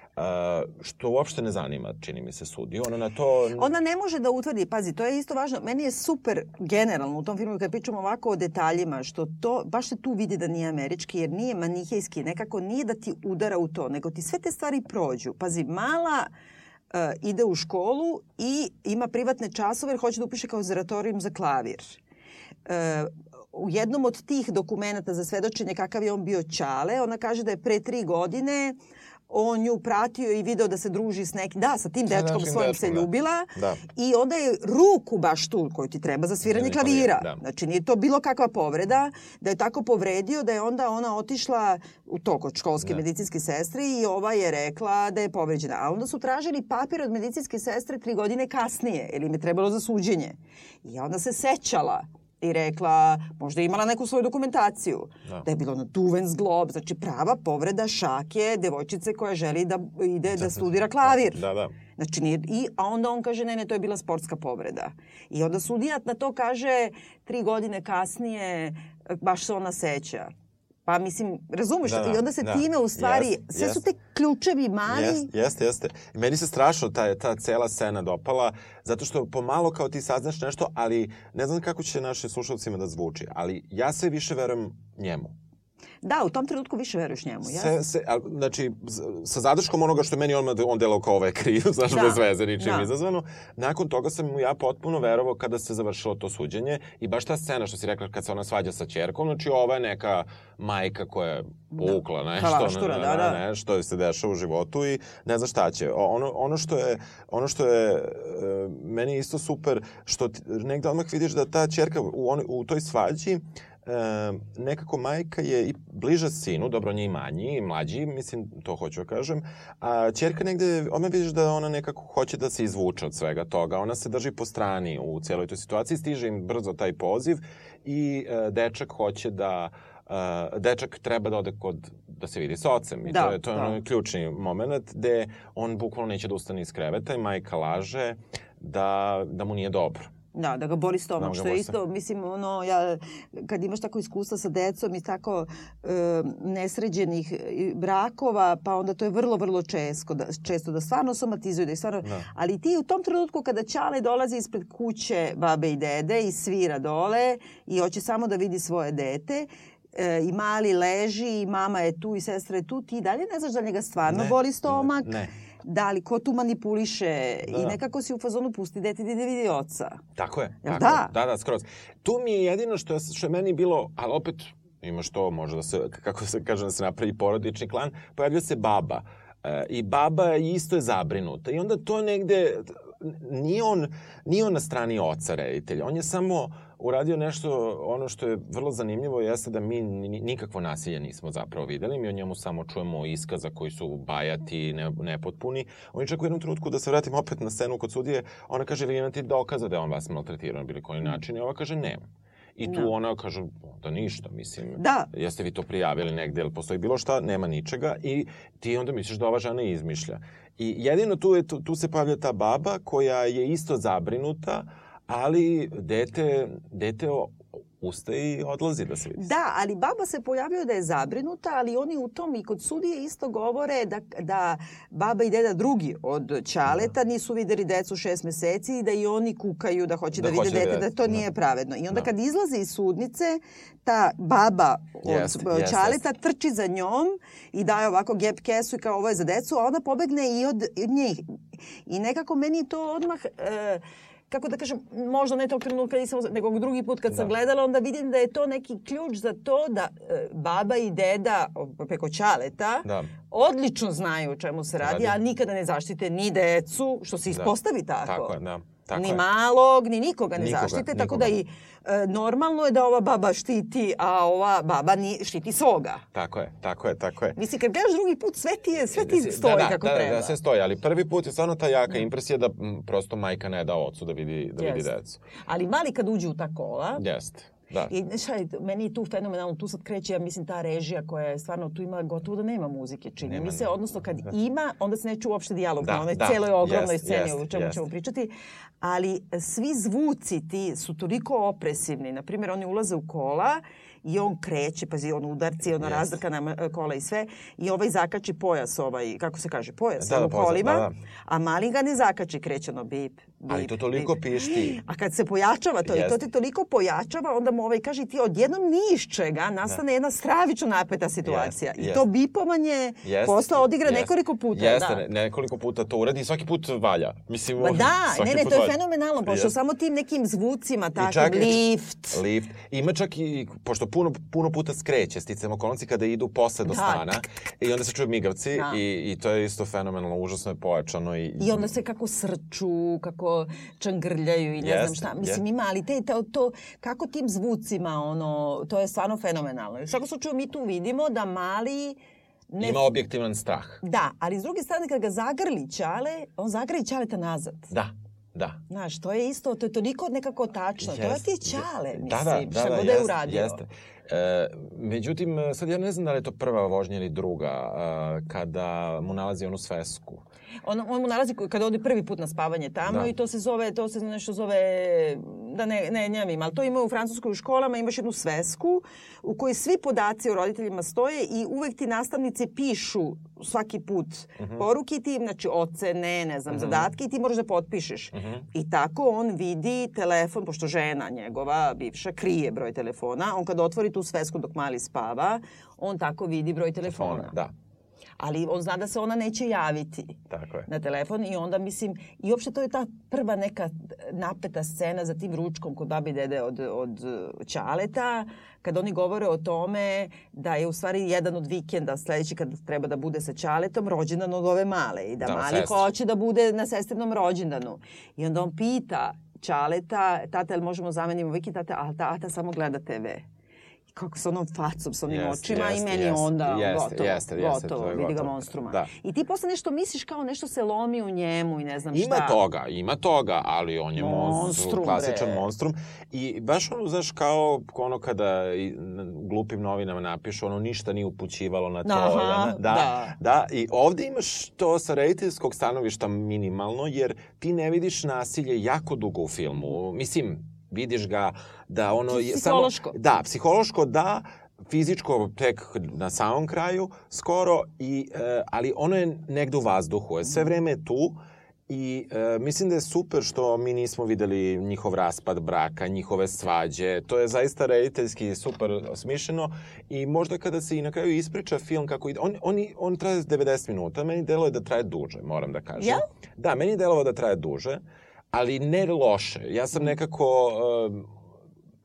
što uopšte ne zanima, čini mi se, sudi. Ona na to... Ona ne može da utvrdi, pazi, to je isto važno. Meni je super generalno u tom filmu kad pričamo ovako o detaljima, što to, baš se tu vidi da nije američki, jer nije manihejski, nekako nije da ti udara u to, nego ti sve te stvari prođu. Pazi, mala uh, ide u školu i ima privatne časove jer hoće da upiše kao zeratorijum za klavir. Uh, u jednom od tih dokumenta za svedočenje kakav je on bio Ćale, ona kaže da je pre tri godine uh, on nju pratio i video da se druži s nekim, da, sa tim dečkom svojim se da. ljubila da. i onda je ruku baš tu koju ti treba za sviranje klavira. Da. Znači nije to bilo kakva povreda, da je tako povredio da je onda ona otišla u to kod školske da. medicinske sestre i ova je rekla da je povređena. A onda su tražili papir od medicinske sestre tri godine kasnije, jer im je trebalo za suđenje. I onda se sećala i rekla, možda je imala neku svoju dokumentaciju, da, da je bilo na duven zglob, znači prava povreda šake devojčice koja želi da ide da, da studira klavir. Da, da. Znači, nije, i, a onda on kaže, ne, ne, to je bila sportska povreda. I onda sudija na to kaže, tri godine kasnije, baš se ona seća. Pa mislim, razumeš, da, da, i onda se da. time u stvari, jest, sve jest. su te ključevi mali. Jeste, jeste, jeste. Meni se strašno ta, ta cela scena dopala, zato što pomalo kao ti saznaš nešto, ali ne znam kako će naše slušalcima da zvuči, ali ja sve više verujem njemu. Da, u tom trenutku više veruješ njemu, ja? Se, se, a, znači, sa zadrškom onoga što meni on, on delao kao ovaj kriv, znaš, Da. bez veze, ničim Da. izazvano. Nakon toga sam mu ja potpuno verovao kada se završilo to suđenje i baš ta scena što si rekla kad se ona svađa sa čerkom, znači ova je neka majka koja je pukla nešto, Kalaštura, ne, da, da. ne, što se dešava u životu i ne zna šta će. Ono, ono što je, ono što je e, meni isto super, što ti, negde odmah vidiš da ta čerka u, on, u toj svađi e, nekako majka je i bliža sinu, dobro on je i manji i mlađi, mislim, to hoću da kažem, a čerka negde, odmah vidiš da ona nekako hoće da se izvuče od svega toga, ona se drži po strani u cijeloj toj situaciji, stiže im brzo taj poziv i e, dečak hoće da Uh, dečak treba da ode kod da se vidi sa ocem i Da, to je to je da. onaj ključni moment gde on bukvalno neće da ustane iz kreveta i majka laže da, da mu nije dobro. Da, da ga boli stomak, što je isto, mislim, ono, ja, kad imaš tako iskustva sa decom i tako e, nesređenih e, brakova, pa onda to je vrlo, vrlo često, da, često da stvarno somatizuju, da stvarno... Da. Ali ti u tom trenutku kada Ćale dolazi ispred kuće babe i dede i svira dole i hoće samo da vidi svoje dete, e, i mali leži i mama je tu i sestra je tu, ti dalje ne znaš da njega stvarno Ne, boli stomak, ne, ne. Da li ko tu manipuliše Da. i nekako si u fazonu pusti dete da ide vidi oca. Tako je. Jel Tako da? Da, da, skroz. Tu mi je jedino što je, što je meni bilo, ali opet imaš to, može da se, kako se kaže, da se napravi porodični klan, pojavljuje se baba. E, I baba isto je zabrinuta. I onda to negde, nije on, nije on na strani oca reditelja. On je samo uradio nešto, ono što je vrlo zanimljivo jeste da mi ni- nikakvo nasilje nismo zapravo videli. Mi o njemu samo čujemo iskaza koji su bajati, ne, nepotpuni. On je čak u jednom trenutku, da se vratim opet na scenu kod sudije, ona kaže, vi imate dokaza da je on vas maltretirao na bilo koji način? I ova kaže, nema. I tu Da. ona kaže, da ništa, mislim. Da. Jeste vi to prijavili negde, ili postoji bilo šta, nema ničega i ti onda misliš da ova žena izmišlja. I jedino tu, je, tu, tu se pavlja ta baba koja je isto zabrinuta, ali dete, dete ustaje i odlazi da se vidi. Da, ali baba se pojavljuje da je zabrinuta, ali oni u tom i kod sudije isto govore da, da baba i deda drugi od Ćaleta nisu videli decu šest meseci i da i oni kukaju da hoće da, Da vide da dete, da to dete, nije da. pravedno. I onda Da. kad izlaze iz sudnice, ta baba od od jeste, Ćaleta trči za njom i daje ovako gep kesu i kao ovo je za decu, a ona pobegne i od, od njih. I nekako meni to odmah... E, kako da kažem, možda ne tog trenutka nisam, nego drugi put kad sam Da. gledala, onda vidim da je to neki ključ za to da e, baba i deda preko Ćaleta Da. odlično znaju o čemu se radi, Radi. a nikada ne zaštite ni decu, što se ispostavi tako. Tako je, da. Tako ni je. malog, ni nikoga ne Nikoga, zaštite, tako da nikoga. i e, normalno je da ova baba štiti, a ova baba ni, štiti svoga. Tako je, tako je, tako je. Mislim, kad gledaš drugi put, sve ti, je, sve ti Da, stoji da, kako da, treba. Da, sve stoji, ali prvi put je stvarno ta jaka impresija da m, prosto majka ne da ocu da vidi, da vidi decu. Ali mali kad uđe u ta kola, Jeste, da. I šta je, meni je tu fenomenalno, tu sad kreće, ja mislim, ta režija koja je stvarno, tu ima gotovo da nema muzike, čini Nema, mi se, odnosno kad ima, onda se ne čuje uopšte dijalog Da, na onoj da, celoj ogromnoj jest, sceni jest, o čemu jest. ćemo pričati, ali svi zvuci ti su toliko opresivni, na primjer, oni ulaze u kola i on kreće, pazi, on udarci, ona Jest. razdrkana e, kola i sve, i ovaj zakači pojas, ovaj, kako se kaže, pojas Da, da, u kolima, da, da. a mali ga ne zakači, kreće ono bip, bip, Ali to toliko bip. pišti. A kad se pojačava to i to te toliko pojačava, onda mu ovaj kaže ti odjednom ni iz čega nastane jedna stravično napeta situacija. Jeste, I jeste. to bipovanje Jeste, posle odigra jeste. nekoliko puta. Jeste, da. ne, nekoliko puta to uradi i svaki put valja. Mislim, Ma da, svaki ne, ne, to je valja. fenomenalno, pošto Jeste. samo tim nekim zvucima, tako, čak- lift. Lift. Ima čak i, pošto puno, puno puta skreće sticam okolnosti kada idu posle do Da. stana i onda se čuju migavci Da. i, i to je isto fenomenalno, užasno je pojačano. I, I onda se kako srču, kako čangrljaju i ne znam Jeste, šta. Mislim, jeste. ima, ali te, to, to, kako tim zvucima, ono, to je stvarno fenomenalno. U svakom slučaju mi tu vidimo da mali ne Ima objektivan strah. Da, ali s druge strane kad ga zagrli Ćale, on zagrli Ćaleta nazad. Da, da. Znaš, to je isto, to je toliko nekako tačno. To je ti Ćale, mislim, da, da, da, šta da, god da je uradio. Jeste. E, međutim, sad ja ne znam da li je to prva vožnja ili druga, e, kada mu nalazi onu svesku. On, on mu nalazi kada ode prvi put na spavanje tamo Da. i to se zove, to se nešto zove, da ne, ne njavim, ali to ima u francuskoj u školama, imaš jednu svesku u kojoj svi podaci o roditeljima stoje i uvek ti nastavnice pišu svaki put uh -huh. poruke i ti, znači ocene, ne znam, uh -huh. zadatke i ti moraš da potpišeš. Uh -huh. I tako on vidi telefon, pošto žena njegova, bivša, krije broj telefona, on kad otvori tu svesku dok mali spava, on tako vidi broj telefona. Telefona, da. Ali on zna da se ona neće javiti Tako je. na telefon i onda mislim, i uopšte to je ta prva neka napeta scena za tim ručkom kod babi i dede od, od Ćaleta, kad oni govore o tome da je u stvari jedan od vikenda sledeći kad treba da bude sa Ćaletom rođendan od ove male i da, Da, mali hoće da bude na sestrinom rođendanu. I onda on pita Ćaleta, tata, jel možemo zamenimo vikend, tata, a tata samo gleda TV. I kako sa onom facom, sa onim Jeste, očima i jeste, meni jeste, onda jeste, gotovo, jeste, gotovo, to je vidi ga gotovo. monstruma. Da. I ti posle nešto misliš kao nešto se lomi u njemu i ne znam Ima šta. toga, ima toga, ali on je monstrum, Monstrum, klasičan bre. monstrum. I baš ono, znaš, kao ono kada i glupim novinama napišu, ono ništa nije upućivalo na to. Aha, da, da, da. da. I ovde imaš to sa rediteljskog stanovišta minimalno, jer ti ne vidiš nasilje jako dugo u filmu. Mislim, vidiš ga da ono... je Psihološko. Samo, da, psihološko da, fizičko tek na samom kraju skoro, i, e, ali ono je negde u vazduhu. Je sve vreme je tu i e, mislim da je super što mi nismo videli njihov raspad braka, njihove svađe. To je zaista rediteljski super smišljeno i možda kada se i na kraju ispriča film kako ide, on, on, on traje 90 minuta, meni deluje da traje duže, moram da kažem. Jel? Da, meni je da traje duže, ali ne loše. Ja sam nekako... Uh,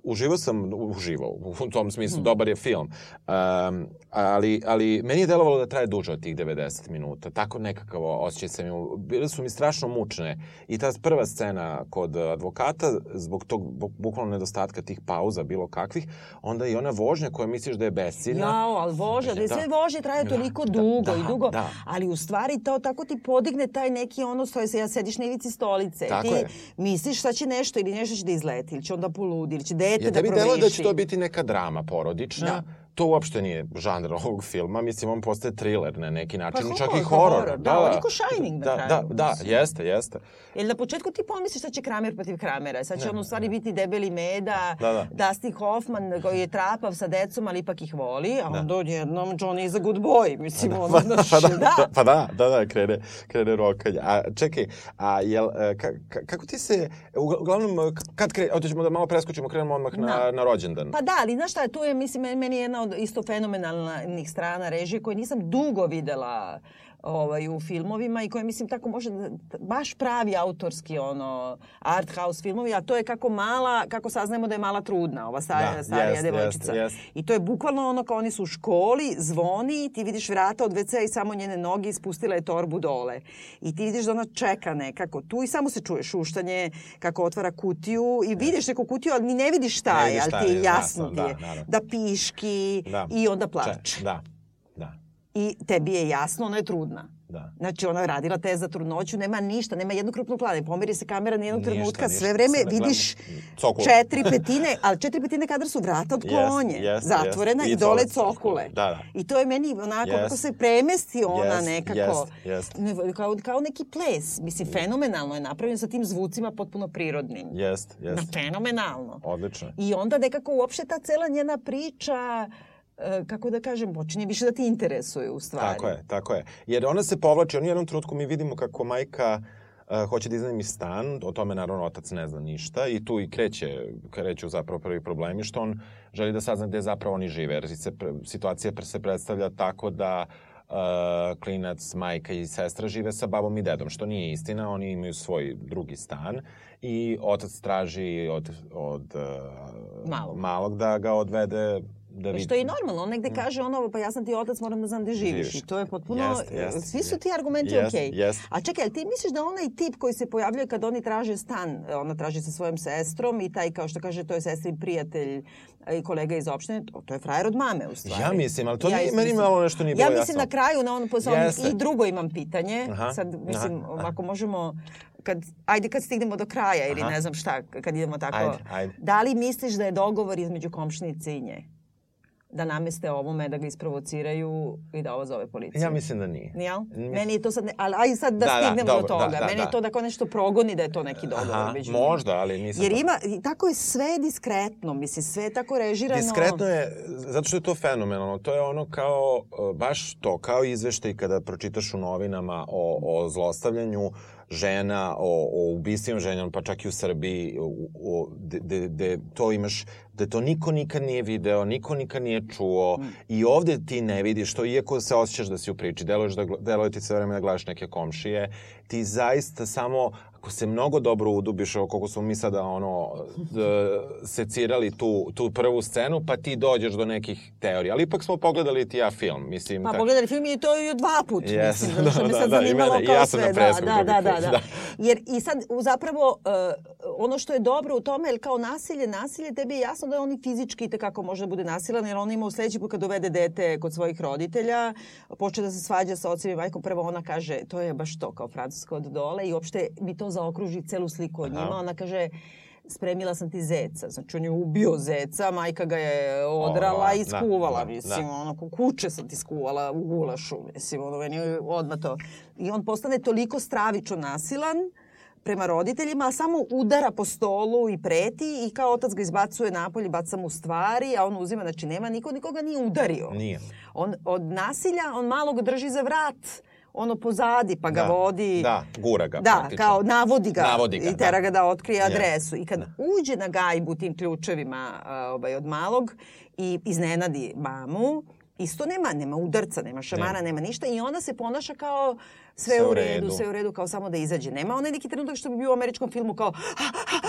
uživao sam, uživao, u tom smislu, dobar je film. Um, ali, ali meni je delovalo da traje duže od tih 90 minuta. Tako nekakav osjećaj sam imao. Bile su mi strašno mučne. I ta prva scena kod advokata, zbog tog bu- bukvalno nedostatka tih pauza, bilo kakvih, onda i ona vožnja koja misliš da je besciljna. Jao, ali vožnja, da, sve vožnje traje Da, toliko da, dugo da, i dugo, da. ali u stvari to tako ti podigne taj neki ono stoje se, ja sediš na ivici stolice. Tako ti je. misliš šta će nešto ili nešto će da izleti ili će onda poludi ili će dete Ja da tebi deluje da će to biti neka drama porodična. Da. To uopšte nije žanr ovog filma. Mislim, on postaje thriller na neki način. Pa čak i pa horor. horor, da, je ko Shining da, Da, da, mislim. jeste, jeste. Jer na početku ti pomisliš šta će Kramer protiv Kramera. Sad će on u stvari biti debeli meda, Da, da. Dustin Hoffman koji je trapav sa decom, ali ipak ih voli, a onda odjednom Johnny is a good boy. Mislim, ono, znaš, pa da, da. pa da, da, da, krene, krene rokanje. A čekaj, a jel, e, ka, ka, kako ti se, ugla- uglavnom, kad kre, otećemo da malo preskočimo, krenemo odmah na, Da. na rođendan. Pa da, ali znaš šta, tu je, mislim, meni- meni je jedna od isto fenomenalnih strana režije koje nisam dugo videla ovaj, u filmovima i koje mislim tako može da, baš pravi autorski ono art house filmovi, a to je kako mala, kako saznajemo da je mala trudna, ova starija, Da, starija jest, devojčica. jest, jest. I to je bukvalno ono kao oni su u školi, zvoni, ti vidiš vrata od WC i samo njene noge ispustila je torbu dole. I ti vidiš da ona čeka nekako tu i samo se čuje šuštanje kako otvara kutiju i vidiš neku kutiju, ali ni ne vidiš šta Ne je, ali ti je jasno jasno, ti je da, da piški Da. i onda Če- plače. Da, da, I tebi je jasno, ona je trudna. da. Znači, ona je radila test za trudnoću, nema ništa, nema jednu krupnu planu. Pomeri se kamera nijednog Ništa, trenutka, ništa. sve vreme vidiš. Cokule. četiri petine, ali četiri petine kadra su vrata od klonje, jeste, zatvorena jeste. i, dole cokule. Da, da. I to je meni onako, Jeste. kako se premesti ona Jeste, nekako. jeste. Ne, kao, kao neki ples. Mislim, fenomenalno je napravljen sa tim zvucima potpuno prirodnim. Jest, jest. fenomenalno. Odlično. I onda nekako uopšte ta cela njena priča, kako da kažem, počinje više da ti interesuje u stvari. Tako je, tako je. Jer ona se povlači, on u jednom trenutku mi vidimo kako majka uh, hoće da iznajmi stan, o tome naravno otac ne zna ništa i tu i kreće, kreću zapravo prvi problemi što on želi da sazna gde zapravo oni žive, jer se, situacija pre- se predstavlja tako da uh, klinac, majka i sestra žive sa babom i dedom, što nije istina, oni imaju svoj drugi stan i otac traži od, od uh, Malog. malog da ga odvede da I vidi. što je i normalno, on negde kaže ono, pa ja sam ti otac, moram da znam gde živiš. Živiš. I to je potpuno, Jeste, jeste, svi su ti argumenti Jeste, okej. jeste. A čekaj, ali ti misliš da onaj tip koji se pojavljuje kad oni traže stan, ona traži sa svojom sestrom i taj, kao što kaže, to je sestrin prijatelj i kolega iz opštine, to, to je frajer od mame u stvari. Ja mislim, ali to nije- isto meni malo nešto nije Ja bilo mislim jasno. na kraju, na on, posle Jeste. i drugo imam pitanje. Aha, Sad, mislim, aha, ako možemo, kad, ajde kad stignemo do kraja ili Aha. ne znam šta, kad idemo tako. Ajde, ajde. Da li misliš da je dogovor između komšnice i nje? Da nameste ovome, da ga isprovociraju i da ovo zove policiju. Ja mislim da nije. Nijel? Mislim- Meni je to sad, ne, ali aj sad da, Da, da, stignemo dobro, do toga. da, da, Meni je da. to da kao nešto progoni da je to neki dogovor. Aha, među možda, ali nisam... Jer ima, tako je sve diskretno, mislim, sve je tako režirano. Diskretno je, zato što je to fenomenalno. To je ono kao, e, baš to, kao izveštaj kada pročitaš u novinama o, o zlostavljanju žena, o, o ubistvima žena, pa čak i u Srbiji, u, u, de, de, to imaš, da to niko nikad nije video, niko nikad nije čuo Mm. i ovde ti ne vidiš to, iako se osjećaš da si u priči, deluješ da, deluje ti sve vreme da gledaš neke komšije, ti zaista samo, ako se mnogo dobro udubiš, evo koliko smo mi sada ono, secirali tu, tu prvu scenu, pa ti dođeš do nekih teorija. Ali ipak smo pogledali ti ja film, mislim. Pa tak- pogledali film i to i dva put, Yes, mislim, što da, me da, sad da, i zanimalo mene, i kao ja sam sve. na presku da, da, da, da, da. Jer i sad zapravo uh, ono što je dobro u tome, jer kao nasilje, nasilje, tebi je jasno da on i fizički tekako može da bude nasilan, jer on ima u sledeći put kad dovede dete kod svojih roditelja, počne da se svađa sa ocem i majkom, prvo ona kaže, to je baš to kao francusko od dole i uopšte mi to zaokruži celu sliku od Aha. njima, ona kaže, spremila sam ti zeca. Znači, on je ubio zeca, majka ga je odrala i da, skuvala, da, mislim, da. ono, ko kuće sam ti skuvala u gulašu, mislim, ono, meni je odmah to. I on postane toliko stravično nasilan prema roditeljima, a samo udara po stolu i preti i kao otac ga izbacuje napolje, baca mu stvari, a on uzima, znači nema niko, nikoga nije udario. Nije. On od nasilja, on malo ga drži za vrat, ono pozadi, pa ga Da, vodi. da, gura ga Da, praktično. kao navodi ga, Navodi ga, i tera da. ga da otkrije Ja. adresu. I kad Da. uđe na gajbu tim ključevima ovaj, od malog i iznenadi mamu, isto nema, nema udarca, nema šamara, Nema. nema ništa i ona se ponaša kao sve, Sve u redu, redu. sve u redu, kao samo da izađe. Nema onaj neki trenutak što bi bio u američkom filmu kao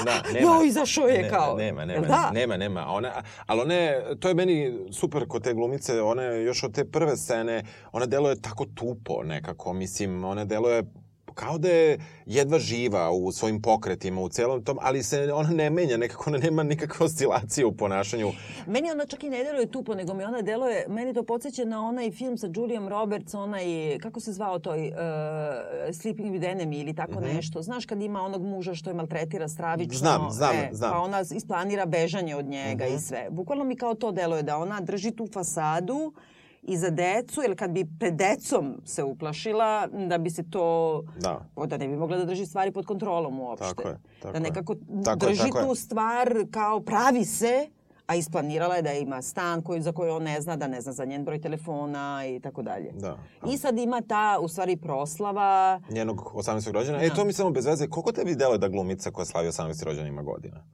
Da, joj, izašao je ne, kao. Nema, nema, da? nema, nema. Ona, ali ona je, to je meni super kod te glumice, ona još od te prve scene, ona deluje tako tupo nekako, mislim, ona deluje kao da je jedva živa u svojim pokretima, u celom tom, ali se ona ne menja, nekako ona nema nikakve oscilacije u ponašanju. Meni ona čak i ne deluje tupo, nego mi ona deluje, meni to podsjeća na onaj film sa Juliom Roberts, onaj, kako se zvao toj, uh, Sleeping with Enemy ili tako nešto. Znaš kad ima onog muža što je maltretira stravično? Mhm. Znam, znam, e, znam. Pa ona isplanira bežanje od njega Mhm. i sve. Bukvalno mi kao to deluje, da ona drži tu fasadu i za decu, jer kad bi pred decom se uplašila, da bi se to... Da. o, Da ne bi mogla da drži stvari pod kontrolom uopšte. Tako je, tako da je. nekako Tako je, drži tako je. tu stvar kao pravi se, a isplanirala je da ima stan koji, za koji on ne zna, da ne zna za njen broj telefona i tako dalje. Da. I sad ima ta, u stvari, proslava. Njenog 18. rođena. E, to mi samo bez veze, koliko tebi deluje da glumica koja slavi 18. rođena ima godina?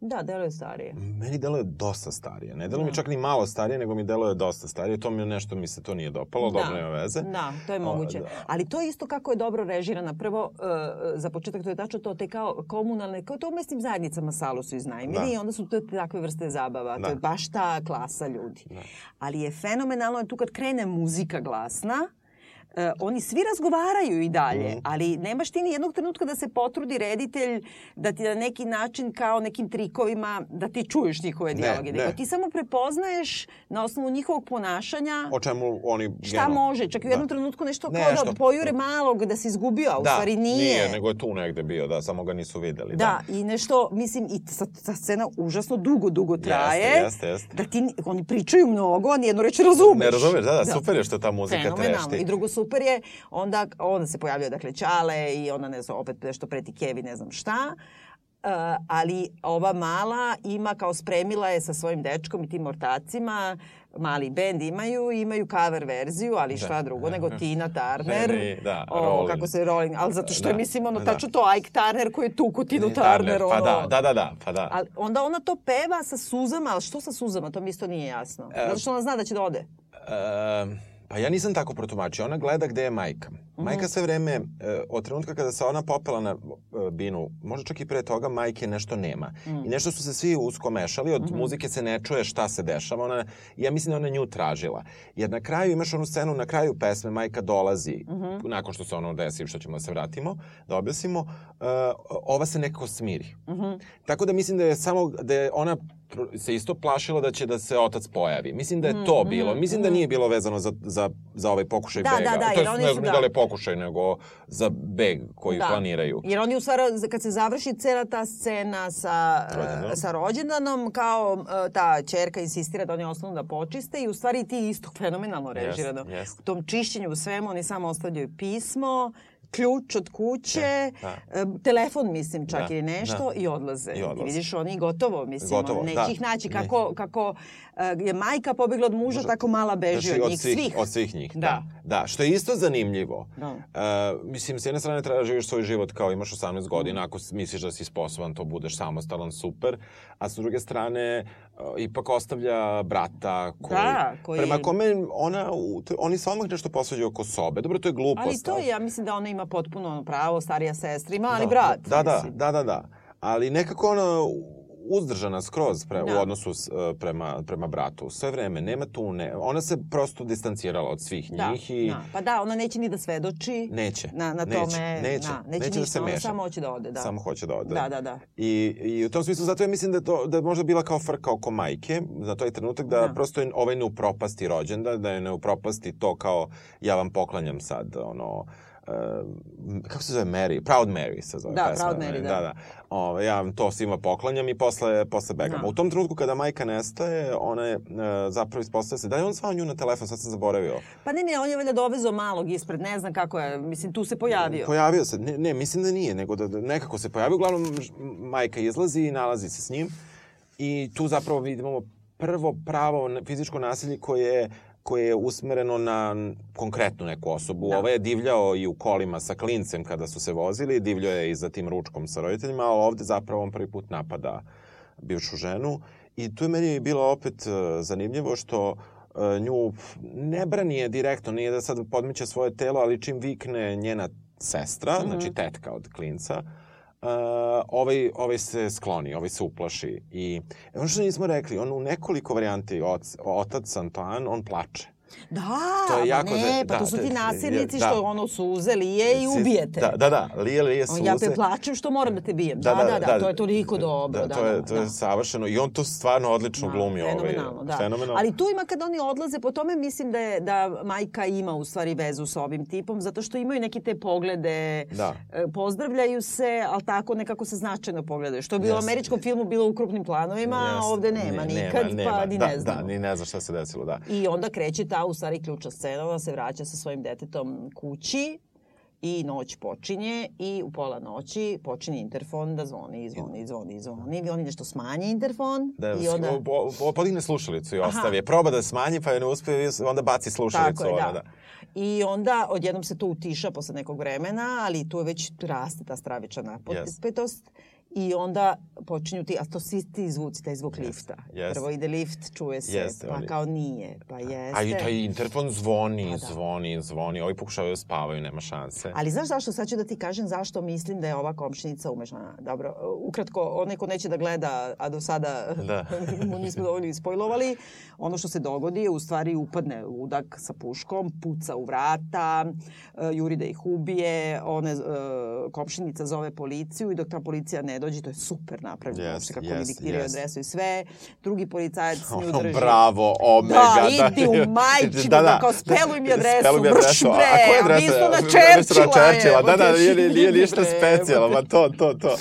Da, deluje starije. Meni deluje dosta starije. Ne deluje mi čak ni malo starije, nego mi deluje dosta starije. To mi je nešto mi se to nije dopalo, dobro nema veze. Da, to je moguće. da. Ali to je isto kako je dobro režirana. Prvo, uh, za početak to je tačno to, te kao komunalne, kao to u mesnim zajednicama salu su iznajmili Da. i onda su to takve vrste zabava. To Da. je baš ta klasa ljudi. Ali je fenomenalno tu kad krene muzika glasna, e, oni svi razgovaraju i dalje, Mhm. ali nemaš ti ni jednog trenutka da se potrudi reditelj da ti na neki način kao nekim trikovima da ti čuješ njihove Ne, dijaloge. ne. Nego ti samo prepoznaješ na osnovu njihovog ponašanja O čemu oni... šta generalno- može. Čak i u jednom trenutku nešto kao Nešto. da pojure malog da se izgubio, a u Da, stvari nije. nije, nego je tu negde bio, da, samo ga nisu videli. Da, i nešto, mislim, i ta, ta scena užasno dugo, dugo traje. Jeste, jeste, jeste. Da ti, oni pričaju mnogo, a nijednu reč ne razumeš. Ne razumeš, da, da, super je što ta muzika Fenomenalno. trešti. I drugo super je, onda, onda se pojavljaju dakle Ćale i onda ne znam, opet nešto preti Kevi, ne znam šta. Uh, ali ova mala ima kao spremila je sa svojim dečkom i tim ortacima mali bend imaju imaju cover verziju, ali šta drugo nego Tina Turner. Ne, da, o, Rolling. kako se Rolling, ali zato što je Da, mislim ono da. tačno to Ike Turner koji je tuku Tinu Turner, Turner. ono, Pa da, da, da, da, pa da. Ali onda ona to peva sa suzama, ali što sa suzama, to mi isto nije jasno. E, Zato što ona zna da će da ode. E, pa ja nisam tako protumačio. Ona gleda gde je majka. Mhm. Majka sve vreme, e, od trenutka kada se ona popela na e, binu, možda čak i pre toga, majke nešto nema. Mm. I nešto su se svi usko mešali, od Mhm. muzike se ne čuje šta se dešava. Ona, ja mislim da ona nju tražila. Jer na kraju imaš onu scenu, na kraju pesme, majka dolazi, Mhm. nakon što se ono desi, što ćemo da se vratimo, da objasnimo, e, ova se nekako smiri. Mhm. Tako da mislim da je samo, da je ona se isto plašila da će da se otac pojavi. Mislim da je to bilo. Mislim da nije bilo vezano za, za, za ovaj pokušaj Mm, Da, bega. da, da, to je, oni ne su, znam da. da li je pokušaj, nego za beg koji planiraju. Jer oni u stvari, kad se završi cela ta scena sa, Rođendanom. e, sa rođendanom, kao e, ta čerka insistira da oni ostanu da počiste i u stvari ti isto fenomenalno režirano. jest. U tom čišćenju u svemu oni samo ostavljaju pismo, ključ od kuće, Da, e, telefon mislim čak Da, ili nešto da. i odlaze. I odlaze. vidiš oni gotovo, mislim, Gotovo, neće da. ih naći. Ne. Kako, kako e, je majka pobegla od muža, tako mala beži Znači, od njih svih. Od svih njih, da. Da. da. što je isto zanimljivo. Da. Uh, mislim, s jedne strane treba da živiš svoj život kao imaš 18 godina, ako s- misliš da si sposoban, to budeš samostalan, super. A s druge strane, uh, ipak ostavlja brata koji... Da, koji- Prema kome ona, oni se odmah nešto posvađaju oko sobe. Dobro, to je glupost. Ali to je, ja mislim da ona ima potpuno pravo, starija sestra, ima ali Da, brat. Da, da, da, da, da. Ali nekako ona uzdržana skroz pre, Da. u odnosu s, e, prema, prema bratu. Sve vreme, nema tu, ne, ona se prosto distancirala od svih Da, njih i da. Pa da, ona neće ni da svedoči. neće. Na, na neće, tome, neće, da, neće, neće da ništa, se ona meša. samo hoće da ode. Da. Samo hoće da ode. Da, da, da. I, I u tom smislu, zato ja mislim da, to, da je možda bila kao frka oko majke, za taj trenutak da, Da. prosto je ovaj ne upropasti rođendan, da je ne upropasti to kao ja vam poklanjam sad, ono, uh, kako se zove Mary? Proud Mary se zove Da, pesma. Proud Mary, da. da, da. Ove, ja to svima poklanjam i posle, posle begam. Da. U tom trenutku kada majka nestaje, ona je uh, zapravo ispostavlja se, da je on zvao nju na telefon, sad sam zaboravio. Pa ne, ne, on je valjda dovezao malog ispred, ne znam kako je, mislim, tu se pojavio. Pojavio se, ne, ne, mislim da nije, nego da, da nekako se pojavio. Uglavnom, majka izlazi i nalazi se s njim. I tu zapravo vidimo prvo pravo fizičko nasilje koje je koje je usmereno na konkretnu neku osobu. Da. Ovaj je divljao i u kolima sa klincem kada su se vozili, divljao je i za tim ručkom sa roditeljima, a ovde zapravo on prvi put napada bivšu ženu. I tu je meni bilo opet e, zanimljivo što e, nju ne brani je direktno, nije da sad podmiće svoje telo, ali čim vikne njena sestra, Mhm. znači tetka od klinca, Uh, ovaj, ovaj se skloni, ovaj se uplaši. I ono što nismo rekli, on u nekoliko varijanti, otac Antoine, on plače. Da, To je pa jako ne, pa da, to su ti da, nasilnici da. što ono suze lije i ubijete. Da, da, da, lije, lije On, suze. ja te plačem što moram da te bijem. Da, da, da, to je toliko dobro. Da, to je, to je da. savršeno. I on to stvarno odlično glumi. Ovaj, Fenomenalno, da. Fenomenalno. Ali tu ima kad oni odlaze, po tome mislim da je da majka ima u stvari vezu sa ovim tipom, zato što imaju neke te poglede, Da. e, pozdravljaju se, ali tako nekako se značajno pogledaju. Što bi u Jeste. američkom filmu bilo u krupnim planovima, a Jeste. ovde nema Ne- nikad, nema, pa nema. ni da, ne znamo. Da, ni ne zna šta se desilo, da. I onda kreće ta u stvari ključna scena, ona se vraća sa svojim detetom kući i noć počinje i u pola noći počinje interfon da zvoni, zvoni, zvoni, zvoni. I oni nešto smanje interfon Da, i onda... po, po, podigne slušalicu i ostavi je. Proba da smanji, pa je ne uspe, onda baci slušalicu. Tako je, ono, da. I onda odjednom se to utiša posle nekog vremena, ali tu je već raste ta stravična napetost. I onda počinju ti, a to svi ti zvuci, taj zvuk lifta. jeste. Prvo ide lift, čuje se, Jeste, pa kao nije, pa jeste. A i taj interfon zvoni, Pa da. zvoni, zvoni. Ovi pokušavaju da spavaju, nema šanse. Ali znaš zašto? Sad ću da ti kažem zašto mislim da je ova komšinica umešana. Dobro, ukratko, onaj ko neće da gleda, a do sada Da. mu nismo dovoljno ispojlovali, ono što se dogodi je u stvari upadne ludak sa puškom, puca u vrata, e, juri da ih ubije, one, e, komšinica zove policiju i dok ta policija ne dođe, to je super napravljeno, Yes, uopšte kako yes, mi diktiraju yes. adresu i sve. Drugi policajac nju drži. bravo, omega. Da, idi u majčinu, da, kao speluj mi adresu, Speluj mi adresu. A bre, koja je a adresa? mi smo na Churchilla. Da, da, nije, nije, ništa specijalno, ma to, to, to.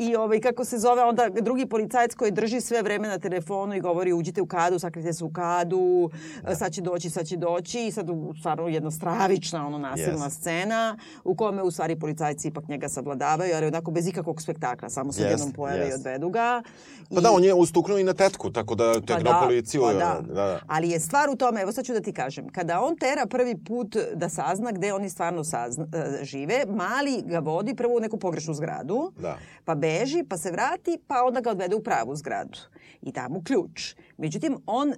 I ovaj, kako se zove, onda drugi policajac koji drži sve vreme na telefonu i govori uđite u kadu, sakrite se u kadu, da. sad će doći, sad će doći i sad u stvarno jedna stravična ono nasilna Yes. scena u kome u stvari policajci ipak njega savladavaju, ali onako bez ikakvog spektakla, samo se Yes, jednom pojave i yes. odvedu ga. Pa da, on je ustuknuo i na tetku, tako da te na policiju. pa da. da, da. Ali je stvar u tome, evo sad ću da ti kažem, kada on tera prvi put da sazna gde oni stvarno sazna, e, žive, mali ga vodi prvo u neku pogrešnu zgradu, Da. pa beži, pa se vrati, pa onda ga odvede u pravu zgradu. I da mu ključ. Međutim, on e,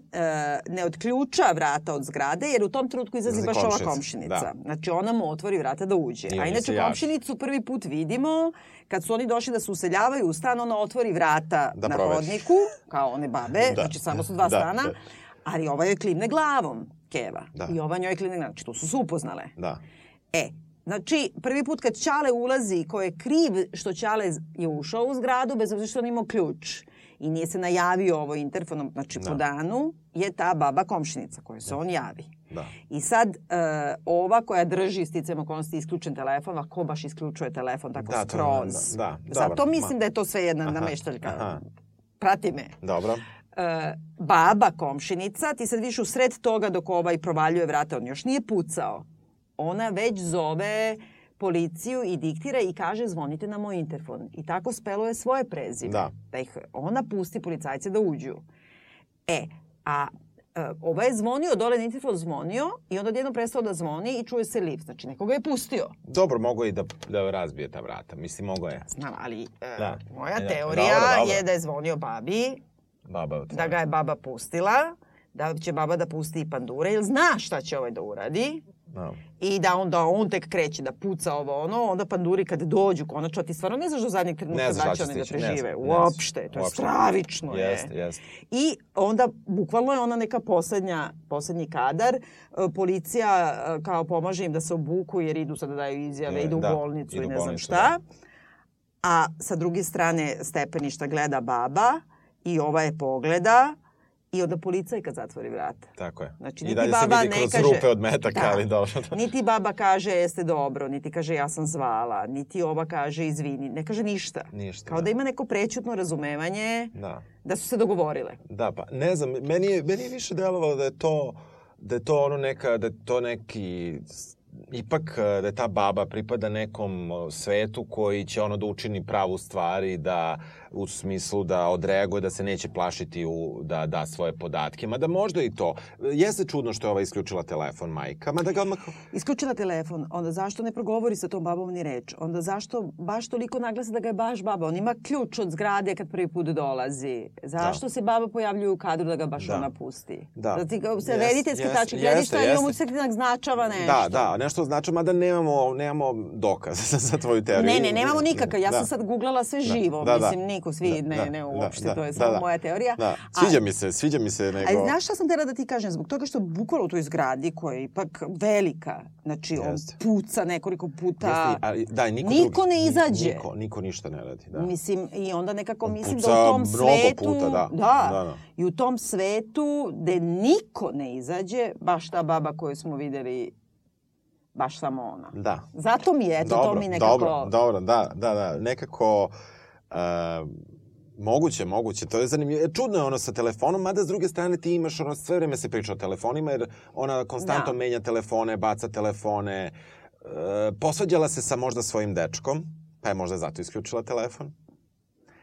ne odključa vrata od zgrade, jer u tom trenutku izlazi baš ova komšinica, komšinica. da. Znači, ona mu otvori vrata da uđe. I A inače, komšinicu prvi put vidimo, kad su oni došli da se useljavaju u stan, ona otvori vrata Da na hodniku, kao one babe, Da. znači samo su dva Da, stana, da. ali ova joj klimne glavom, Keva. Da. I ova njoj klimne glavom. Znači, tu su se upoznale. Da. E, znači, prvi put kad Ćale ulazi, ko je kriv što Ćale je ušao u zgradu, bez obzira što on imao ključ, i nije se najavio ovo interfonom, znači Da. po danu, je ta baba komšinica koja se on javi. Da. I sad, e, ova koja drži sticajem okolnosti isključen telefon, a ko baš isključuje telefon tako Da, to skroz? da, da, Zato dobar, mislim ma. da je to sve jedna Aha, nameštaljka. aha. Prati me. Dobro. E, baba komšinica, ti sad vidiš u sred toga dok ovaj provaljuje vrata, on još nije pucao. Ona već zove policiju i diktira i kaže zvonite na moj interfon. I tako speluje svoje prezime. Da. da ih ona pusti policajce da uđu. E, a e, ovaj je zvonio, dole na interfon zvonio i onda odjedno prestao da zvoni i čuje se lift. Znači, nekoga je pustio. Dobro, mogo je da, da razbije ta vrata. Mislim, mogo je. Znam, ali e, Da. moja Da, teorija dobro, dobro. je da je zvonio babi, Baba, da ga je baba pustila, da će baba da pusti i pandure, jer zna šta će ovaj da uradi. Da. I da onda on tek kreće da puca ovo ono, onda panduri kad dođu konačno, ti stvarno ne znaš do zadnjeg trenutka Ne da će oni da ne prežive. znam, ne Uopšte, znam. to je Uopšte. stravično. je. Jeste, jeste. I onda, bukvalno je ona neka poslednja, poslednji kadar. E, Policija e, kao pomaže im da se obuku jer idu sad da daju izjave, Je, idu u da, bolnicu idu i u ne znam bolnicu, šta. A sa druge strane stepeništa gleda baba i ova je pogleda i onda policajka zatvori vrata. Tako je. Znači, I niti dalje se baba vidi ne kroz kaže- rupe od metaka, Da. ali dobro. Niti baba kaže jeste dobro, niti kaže ja sam zvala, niti ova kaže izvini, ne kaže ništa. Ništa, Kao da da. ima neko prećutno razumevanje Da. da su se dogovorile. Da, pa ne znam, meni je, meni je više delovalo da je to da je to ono neka, da je to neki ipak eh, da je ta baba pripada nekom svetu koji će ono da učini pravu stvar i da u smislu da odreaguje, da se neće plašiti u, da da svoje podatke. Mada možda i to. Jeste čudno što je ova isključila telefon majka, mada ga odmah... Isključila telefon, onda zašto ne progovori sa tom babom ni reč? Onda zašto baš toliko naglasa da ga je baš baba? On ima ključ od zgrade kad prvi put dolazi. Zašto se baba pojavljuje u kadru da ga baš Da. ona pusti? Da. Da ti ga se jest, tački jeste, gledišta i on mu jeste. se značava nešto. Da, da, nešto znači, mada nemamo, nemamo dokaz za tvoju teoriju. Ne, ne, nemamo nikakav. Ja Da. sam sad googlala sve živo. Da, da. Mislim, niko, svi, Da, ne, da, ne, da, uopšte, da, to je da, samo da. moja teorija. Da, sviđa mi se, sviđa mi se nego... A znaš šta sam tela da ti kažem? Zbog toga što bukvalno u toj zgradi koja je ipak velika, znači on Jeste. puca nekoliko puta. Jeste, ali, da, niko, Niko drugi, ne izađe. Niko, niko ništa ne radi, da. Mislim, i onda nekako On mislim da u tom svetu... puta, da. da. Da, da. I u tom svetu gde niko ne izađe, baš ta baba koju smo videli, baš samo ona. Da. Zato mi je, eto, dobro, to mi nekako... Dobro, dobro, da, da, da. Nekako... Uh, Moguće, moguće. To je zanimljivo. E, Čudno je ono sa telefonom, mada s druge strane ti imaš ono, sve vreme se priča o telefonima, jer ona konstantno Da. menja telefone, baca telefone. E, posvađala se sa možda svojim dečkom, pa je možda zato isključila telefon.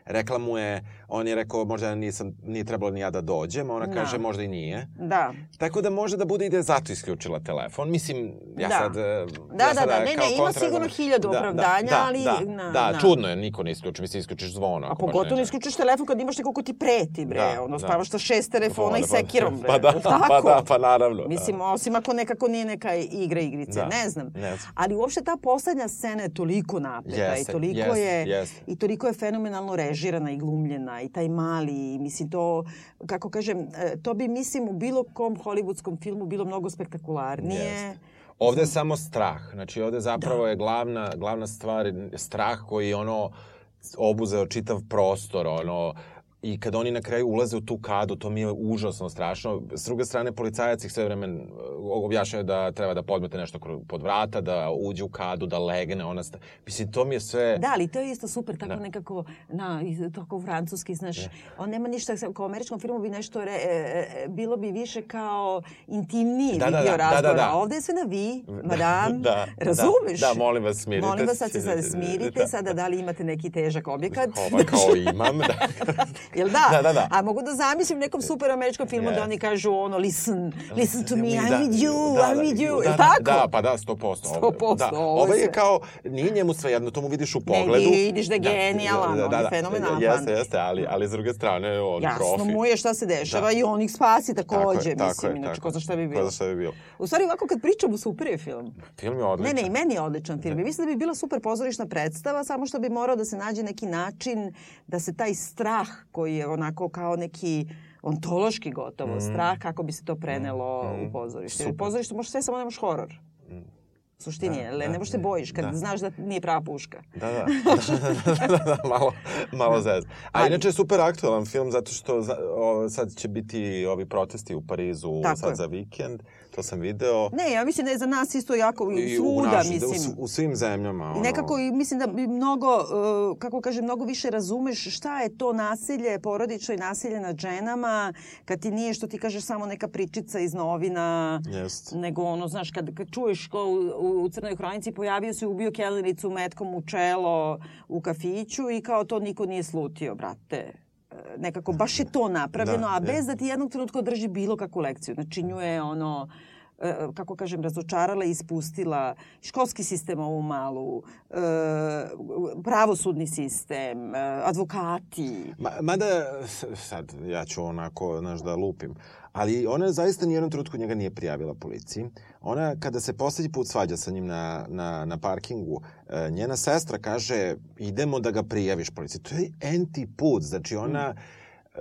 Rekla mu je, on je rekao možda nisam, nije trebalo ni ja da dođem, a ona Da. kaže možda i nije. Da. Tako da može da bude i da je zato isključila telefon. Mislim, ja Da. sad... e, Da, ja da, sada da, ne, ne, ima kontra- sigurno hiljadu opravdanja, ali Da, na- da, na. čudno je, niko ne isključi. Mislim, isključiš zvono. A pogotovo ne isključuješ telefon kad imaš nekog ko ti preti, bre. Da, ono, da. spavaš sa šest telefona i Pa da, sekirom, bre. Pa da, tako? pa da, pa naravno. Mislim, osim ako nekako nije neka igra igrice, Da, ne znam. ne znam. Ali uopšte ta poslednja scena je toliko napeta i toliko je i toliko je fenomenalno režirana i glumljena i taj mali, i mislim to kako kažem, e, to bi mislim u bilo kom hollywoodskom filmu bilo mnogo spektakularnije. Jeste. Ovde je samo strah. Znači, ovde zapravo je glavna, glavna stvar strah koji ono obuzeo čitav prostor, ono, I kad oni na kraju ulaze u tu kadu, to mi je užasno strašno. S druge strane, policajac ih sve vremen objašnjaju da treba da podmete nešto pod vrata, da uđe u kadu, da legne. Ona sta... Mislim, to mi je sve... Da, ali to je isto super, tako Da. nekako, na, tako francuski, znaš, on nema ništa, kao u američkom filmu bi nešto, re, e, e, bilo bi više kao intimniji Da, da, bio da, da, razgovor, da, da. a ovde je sve na vi, madam, Da, razumeš? Da, da, molim vas, smirite Molim vas, sad se sad smirite, sada da li imate neki težak objekat? Ova kao imam, da. Jel da? Da, da, da. A mogu da zamislim nekom super američkom filmu da Yes. oni kažu ono, listen, listen to me, Da, I'm with you, da, I'm da, with you. Da, da, tako? Da, pa da, 100%. 100%, Da. ovo Ovo je kao, nije njemu sve jedno, to mu vidiš u Ne, pogledu. vidiš da je genijalan, on je fenomenalan. Jeste, jeste, ali, ali s druge strane, on Jasno profi. mu je šta se dešava Da. i on ih spasi Tako takođe, je, tako mislim, je, inače tako ko je. za šta bi Ko bilo. za šta bi bilo. U stvari, ovako kad pričamo, super je film. Film je Ne, odličan. ne, i meni je odličan film. I mislim da bi bila super pozorišna predstava, samo što bi morao da se nađe neki način da se taj strah koji je onako kao neki ontološki gotovo strah, kako bi se to prenelo u pozorište. U Mm. Pozorištu možeš sve, samo nemaš horor. U suštini, Da, da, da, ne možeš se da, bojiš kad da. znaš da nije prava puška. Da, da. da, da, da, malo, malo zez. A Ali- inače je super aktualan film zato što o, sad će biti ovi protesti u Parizu Tako sad je. za vikend. To sam video. Ne, ja mislim da je za nas isto jako I u, svuda, naši- mislim. U, u svim zemljama. I Ono, nekako i mislim da bi mnogo, uh, kako kažem, mnogo više razumeš šta je to nasilje, porodično i nasilje nad ženama, kad ti nije što ti kažeš samo neka pričica iz novina, Jest. nego ono, znaš, kad, kad čuješ ko u, u, u Crnoj hronici pojavio se i ubio kelericu metkom u čelo u kafiću i kao to niko nije slutio, brate. E, Nekako, baš je to napravljeno, Da, a bez je. da ti jednog trenutka drži bilo kakvu lekciju. Znači, nju je ono, e, kako kažem, razočarala i ispustila školski sistem ovu malu, e, pravosudni sistem, e, advokati. Ma, mada, sad, ja ću onako, znaš, da lupim, ali ona zaista nijednom trenutku njega nije prijavila policiji. Ona, kada se poslednji put svađa sa njim na, na, na parkingu, e, njena sestra kaže, idemo da ga prijaviš policiji. To je enti put, znači ona... e,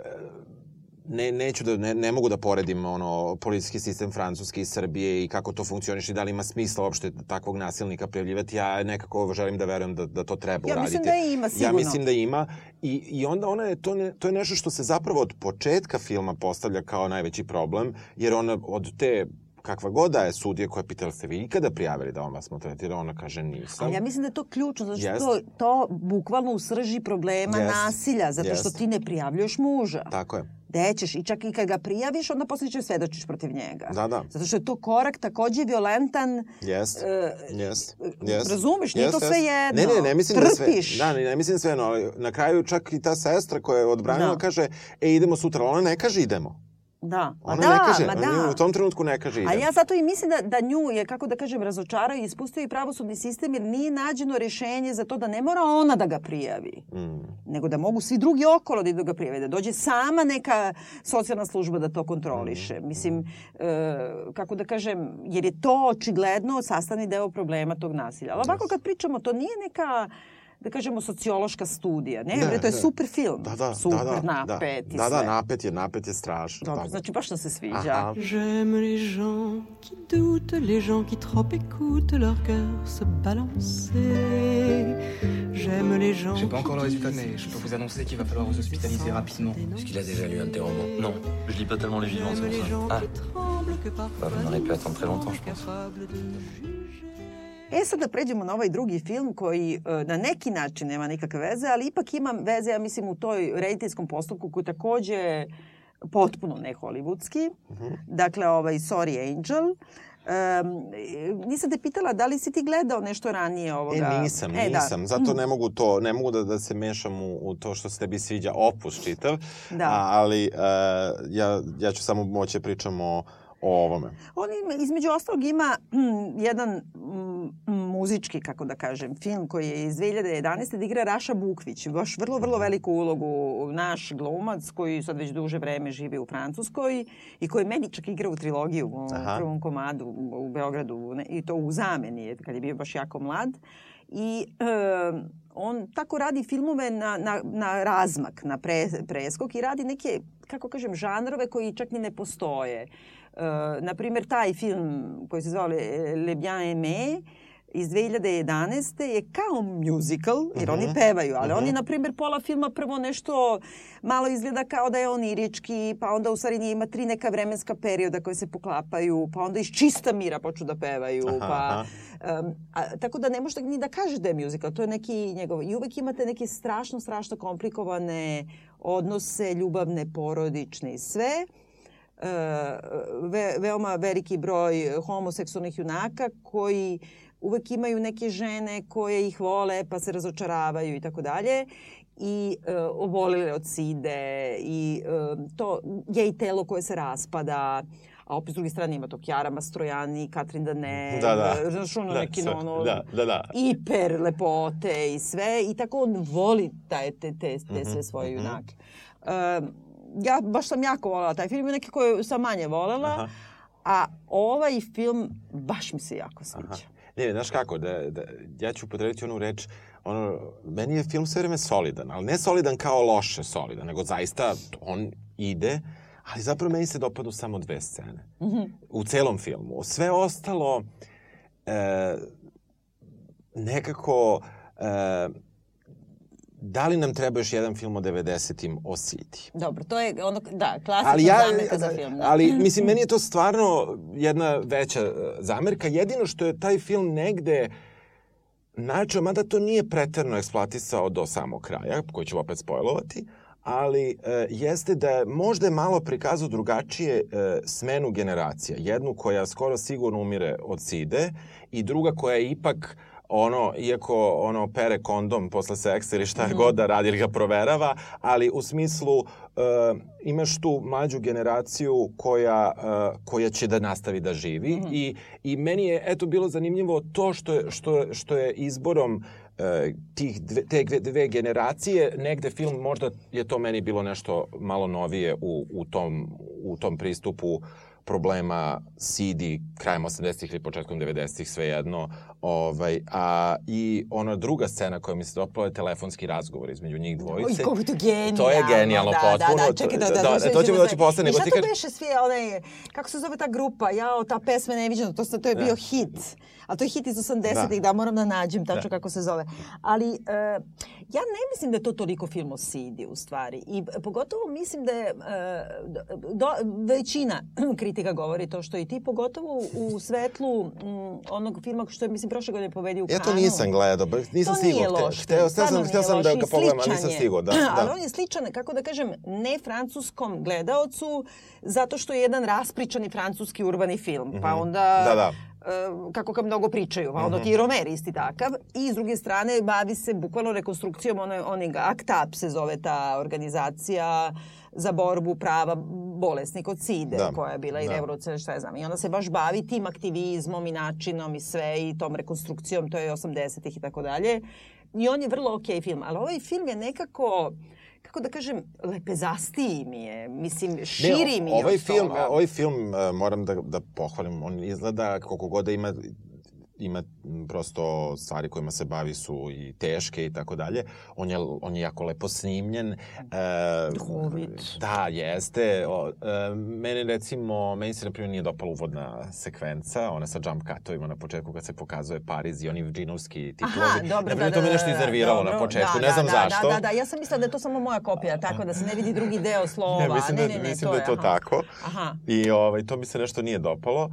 ne, neću da, ne, ne mogu da poredim ono, policijski sistem Francuske i Srbije i kako to funkcioniše i da li ima smisla uopšte takvog nasilnika prijavljivati. Ja nekako želim da verujem da, da to treba Ja uraditi. mislim da ima, Ja sigurno. mislim da ima i, i onda ona je, to, ne, to je nešto što se zapravo od početka filma postavlja kao najveći problem, jer ona od te kakva god da je sudija koja je pitala ste vi ikada prijavili da on vas maltretira, ona kaže nisam. Ali ja mislim da je to ključno, zato što Jest. to, to bukvalno u srži problema Jest. nasilja, zato što Jest. ti ne prijavljuješ muža. Tako je. Gde ćeš? I čak i kad ga prijaviš, onda posle ćeš svedočiš protiv njega. Da, da. Zato što je to korak takođe violentan. Jest, E, jest, jest. razumeš, nije to sve jedno. Ne, ne, ne mislim da sve. Trpiš. Da, ne, ne mislim sve, no, ali na kraju čak i ta sestra koja je odbranila Da. kaže, e, idemo sutra, ona ne kaže idemo. Da, ma Ona da, ne kaže, ma da. u tom trenutku ne kaže idemo. A ja zato i mislim da, da nju je, kako da kažem, razočarao i ispustio i pravosudni sistem jer nije nađeno rešenje za to da ne mora ona da ga prijavi. Mm. nego da mogu svi drugi okolo da idu ga prijave, da dođe sama neka socijalna služba da to kontroliše. Mislim, e, kako da kažem, jer je to očigledno sastavni deo problema tog nasilja. Ali ovako kad pričamo, to nije neka da kažemo sociološka studija. Ne, Ne, to je ne. super film. Da, da, super da, da, napet da. i Da, sve. da, napet je, napet je strašno. Dobro, da. znači baš nam se sviđa. Aha. J'aime les gens qui doutent, les gens qui trop écoutent leur cœur se balancer. J'aime les gens. J'ai pas encore le résultat, mais je peux vous annoncer qu'il va falloir vous hospitaliser rapidement. Est-ce qu'il a déjà lu un de tes romans Non, je lis pas tellement les vivants, c'est les pour gens ça. Ah, Bah, vous n'aurez pu attendre très longtemps, je pense. E sad da pređemo na ovaj drugi film koji e, na neki način nema nikakve veze, ali ipak ima veze, ja mislim, u toj rediteljskom postupku koji takođe potpuno ne hollywoodski. Dakle, ovaj Sorry Angel. Um, nisam te pitala da li si ti gledao nešto ranije ovoga? E, nisam, E, da. nisam. Zato ne mogu to, ne mogu da, da se mešam u, u to što se tebi sviđa opus čitav. Da. A, ali uh, ja, ja ću samo moći da pričam o, o ovome. On ima, između ostalog ima mm, jedan mm, muzički, kako da kažem, film koji je iz 2011. da igra Raša Bukvić. Baš vrlo, vrlo veliku ulogu naš glumac koji sad već duže vreme živi u Francuskoj i koji meni čak igra u trilogiju u Aha. prvom komadu u, Beogradu ne, i to u zameni kad je bio baš jako mlad. I e, on tako radi filmove na, na, na razmak, na pre, preskok i radi neke, kako kažem, žanrove koji čak ni ne postoje. Uh, na primjer, taj film koji se zvao Le, Le Bien Aimé iz 2011. je kao musical, jer oni pevaju, ali oni, na primjer, pola filma prvo nešto malo izgleda kao da je on irički, pa onda u stvari nije ima tri neka vremenska perioda koje se poklapaju, pa onda iz čista mira počnu da pevaju, Aha, pa... Um, a, tako da ne možete ni da kažeš da je musical, to je neki njegov... I uvek imate neke strašno, strašno komplikovane odnose, ljubavne, porodične i sve. E, ve, veoma veliki broj homoseksualnih junaka koji uvek imaju neke žene koje ih vole pa se razočaravaju i tako dalje i e, obolile od side i e, to je i telo koje se raspada a opet s druge strane ima to Kjara Mastrojani, Katrin Dane, Da, da. znaš ono Da, neki sve. ono, Da, da, da. hiper lepote i sve i tako on voli taj, te, te, te Mhm, sve svoje junake. Um, ja baš sam jako volela taj film, i neke koje sam manje volela, Aha. a ovaj film baš mi se jako sviđa. Ne, znaš kako, da, da, ja ću potrebiti onu reč, ono, meni je film sve vreme solidan, ali ne solidan kao loše solidan, nego zaista on ide, ali zapravo meni se dopadu samo dve scene. U celom filmu. Sve ostalo, e, nekako e, da li nam treba još jedan film o 90-im o Sidi? Dobro, to je ono, da, klasična Ali ja, zamerka za film. Da. ali mislim, meni je to stvarno jedna veća e, zamerka. Jedino što je taj film negde načeo, mada to nije preterno eksploatisao do samog kraja, koji ću opet spojlovati, ali e, jeste da je možda je malo prikazao drugačije e, smenu generacija. Jednu koja skoro sigurno umire od side i druga koja je ipak ono, iako ono pere kondom posle seksa ili šta je god da radi ili ga proverava, ali u smislu uh, imaš tu mlađu generaciju koja, uh, koja će da nastavi da živi mm -hmm. i, i meni je eto bilo zanimljivo to što je, što, što je izborom uh, tih dve, te dve, dve generacije, negde film možda je to meni bilo nešto malo novije u, u, tom, u tom pristupu uh, problema CD krajem 80-ih ili početkom 90-ih, svejedno. Ovaj, a, I ona druga scena koja mi se dopala je telefonski razgovor između njih dvojice. Oj, kako to genijalno. To je genijalno da, potpuno. Da, da, čekaj, da, da, da, da, to ćemo doći posle. Nego šta to beše sve, onaj, kako se zove ta grupa, jao, ta pesma neviđena, to, to je bio Da. hit. A to je hit iz 80-ih, da. da, moram da nađem tačno Da. kako se zove. Ali uh, ja ne mislim da je to toliko film o Sidi u stvari. I pogotovo mislim da je uh, do, većina kritika govori to što i ti, pogotovo u svetlu m, onog filma što je, mislim, prošle godine pobedio u Ja to nisam gledao, nisam to nije stigao. loš. Hteo, hteo, sam, nije hteo sam da ga pogledam, ali nisam je. stigao. Da, Ali da. on je sličan, kako da kažem, ne francuskom gledaocu, zato što je jedan raspričani francuski urbani film. Pa onda... Da, da. E, kako ga mnogo pričaju, ono ti i Romer isti takav. I s druge strane bavi se bukvalno rekonstrukcijom one, onog ACT UP se zove ta organizacija za borbu prava bolesnika od SIDE, Da. koja je bila i Da. revolucija, šta ja znam. I ona se baš bavi tim aktivizmom i načinom i sve i tom rekonstrukcijom, to je 80-ih i tako dalje. I on je vrlo okej film, ali ovaj film je nekako kako da kažem, lepezastiji mi je, mislim, širi mi je ovaj film, toga. ovaj film uh, moram da, da pohvalim, on izgleda koliko god da ima ima prosto stvari kojima se bavi su i teške i tako dalje. On je, on je jako lepo snimljen. E, Duhovit. Da, jeste. O, e, mene recimo, meni se na primjer nije dopala uvodna sekvenca, ona sa jump cutovima na početku kad se pokazuje Pariz i oni džinovski titlovi. Aha, dobro, na da, primjer, da, to me da, nešto da, iznerviralo dobro, na početku, da, ne znam da, zašto. Da, da, da, ja sam mislila da je to samo moja kopija, tako da se ne vidi drugi deo slova. Ne, mislim, ne, da, ne, ne, mislim to da je to aha. tako. Aha. I ovaj, to mi se nešto nije dopalo.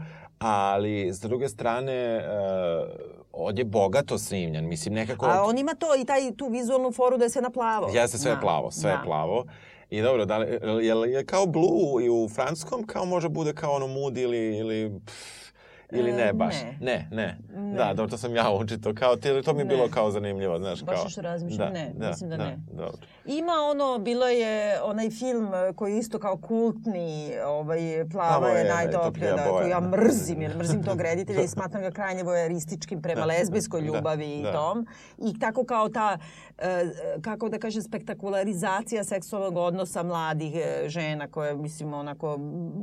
Ali, s druge strane, uh, on je bogato snimljen. Mislim, nekako... A on ima to i taj, tu vizualnu foru da je sve na plavo. Jeste, sve je Da, plavo, sve da. je plavo. I dobro, da li, je, je kao blue i u francuskom, kao može bude kao ono mood ili, ili, pff, ili ne E, baš? ne. Ne, ne. Ne. Da, dobro, to sam ja učito. Kao, to mi je Ne. bilo kao zanimljivo, znaš. Baš kao, nešto razmišljam, ne, mislim da ne. Dobro. Ima ono, bilo je onaj film eh, koji je isto kao kultni, ovaj, plava je je najtoplija da, koju ja mrzim, jer mrzim tog reditelja i smatram ga krajnje vojeurističkim prema Da, lezbijskoj da, ljubavi i da. tom. I tako kao ta, eh, kako da kažem, spektakularizacija seksualnog odnosa mladih eh, žena koje, mislim, onako,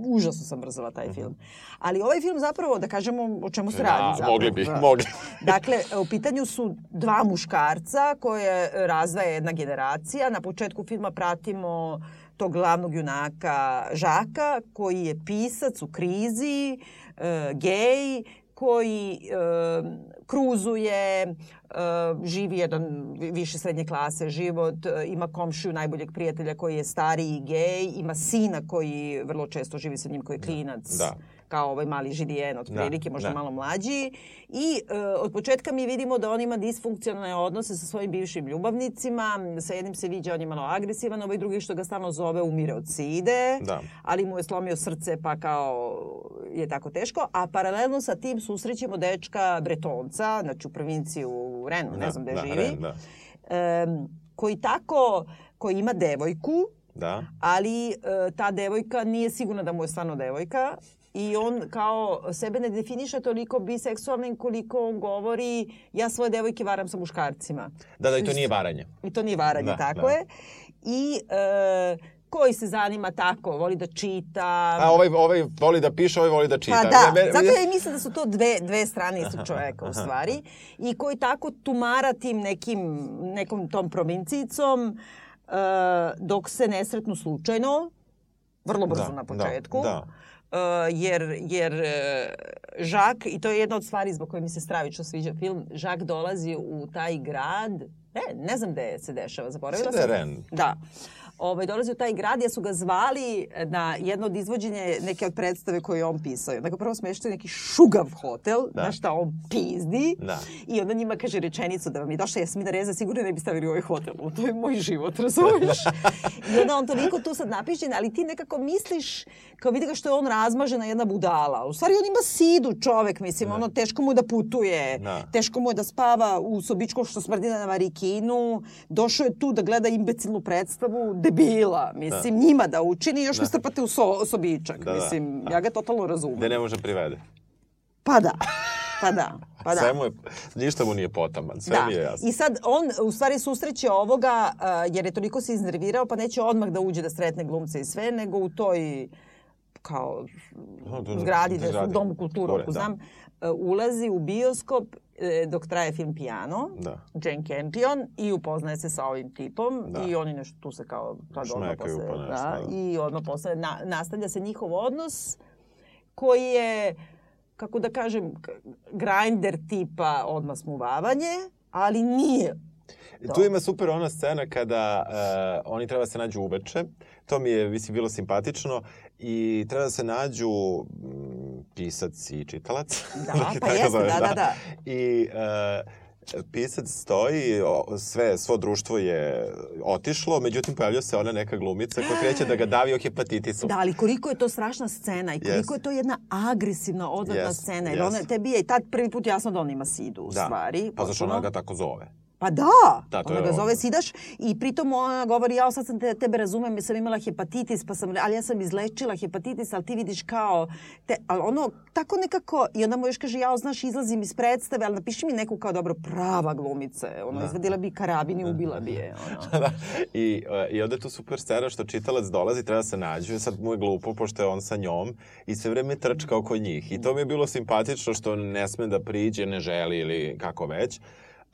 užasno sam mrzela taj film. Ali ovaj film zapravo, da kažemo o čemu se Mhm. Da, radi zapravo. mogli bi, Da. mogli. Dakle, u pitanju su dva muškarca koje razdvaja jedna generacija. Na početku filma pratimo tog glavnog junaka Žaka, koji je pisac u krizi, e, gej, koji e, kruzuje, e, živi jedan više srednje klase život, e, ima komšiju najboljeg prijatelja koji je stariji gej, ima sina koji vrlo često živi sa njim koji je klinac Da. Kao ovaj mali Židijen, otprilike, Da, možda da. malo mlađi. I e, od početka mi vidimo da on ima disfunkcionalne odnose sa svojim bivšim ljubavnicima. Sa jednim se viđa, on je malo agresivan, ovaj drugi što ga stalno zove umire od side, Da. ali mu je slomio srce pa kao je tako teško. A paralelno sa tim susrećemo dečka Bretonca, znači u provinciji u Renu, ne Da, znam gde da, živi, Ren, da. em, koji tako, koji ima devojku, Da. ali e, ta devojka nije sigurna da mu je stvarno devojka i on kao sebe ne definiše toliko biseksualnim koliko on govori ja svoje devojke varam sa muškarcima. Da, da, i to nije varanje. I to nije varanje, Da, tako da. je. I e, koji se zanima tako, voli da čita. A ovaj, ovaj voli da piše, ovaj voli da čita. Pa da, me- zato ja mislim da su to dve, dve strane istog čoveka u stvari. I koji tako tumara tim nekim, nekom tom provincijicom e, dok se ne sretnu slučajno, vrlo brzo Da, na da, početku. da. Jer, jer uh, Žak, i to je jedna od stvari zbog koje mi se stravično sviđa film, Žak dolazi u taj grad, ne, ne znam gde se dešava, zaboravila sam. Ren. Da. Ovaj, dolazi u taj grad jer su ga zvali na jedno od izvođenja neke od predstave koje je on pisao. Onda ga prvo smeštaju neki šugav hotel, da. na šta on pizdi. Da. I onda njima kaže rečenicu da vam je došla Jasmina Reza, sigurno ne bi stavili u ovaj hotel. To je moj život, razumiješ? I onda on toliko tu sad napišen, ali ti nekako misliš, kao vidi ga što je on razmažena jedna budala. U stvari on ima sidu čovek, mislim, Da. ono teško mu je da putuje, Da. teško mu je da spava u sobičku što smrdi na varikinu, došao je tu da gleda imbecilnu predstavu, debila, mislim, njima da učini još da. me strpate u so, sobičak. Da, da. Mislim, ja ga totalno razumem. Gde ne može privede. Pa da, pa da, pa da. Sve mu je, ništa mu nije potaman, sve da. mi je jasno. I sad on u stvari susreće ovoga uh, jer je toliko se iznervirao pa neće odmah da uđe da sretne glumce i sve, nego u toj kao No, zgradi, da su. Domu kulture, ako da. znam, uh, ulazi u bioskop dok traje film Piano, Da. Jane Campion, i upoznaje se sa ovim tipom Da. i oni nešto tu se kao sad odmah Šmekaju posle, pa nešto, da, da. i odmah posle na, nastavlja se njihov odnos koji je, kako da kažem, grinder tipa odmah smuvavanje, ali nije. I Tu ima super ona scena kada uh, oni treba da se nađu uveče. To mi je, mislim, bilo simpatično. I treba da se nađu pisac i čitalac. Da, pa jeste, zove, da, da, da. I uh, pisac stoji, o, sve, svo društvo je otišlo, međutim pojavlja se ona neka glumica koja kreće da ga davi o hepatitisu. Da, ali koliko je to strašna scena i koliko Jeste. je to jedna agresivna, odvratna Jeste, scena. Jer jeste. ona, tebi je i tad prvi put jasno da on ima sidu, u Da. stvari. Pa zašto ona ga tako zove? Pa da, Da, to ona ga zove Sidaš i pritom ona govori, ja sad sam te, tebe razumem, jer sam imala hepatitis, pa sam, ali ja sam izlečila hepatitis, ali ti vidiš kao, te, ali ono, tako nekako, i onda mu još kaže, ja znaš, izlazim iz predstave, ali napiši mi neku kao dobro prava glumica, je, ono, Da. izvadila bi karabin i ubila bi je, ono. da. I, e, I onda je tu super scena što čitalac dolazi, treba da se nađu, sad mu je glupo pošto je on sa njom i sve vreme trčka oko njih. I to mi je bilo simpatično što ne sme da priđe, ne želi ili kako već.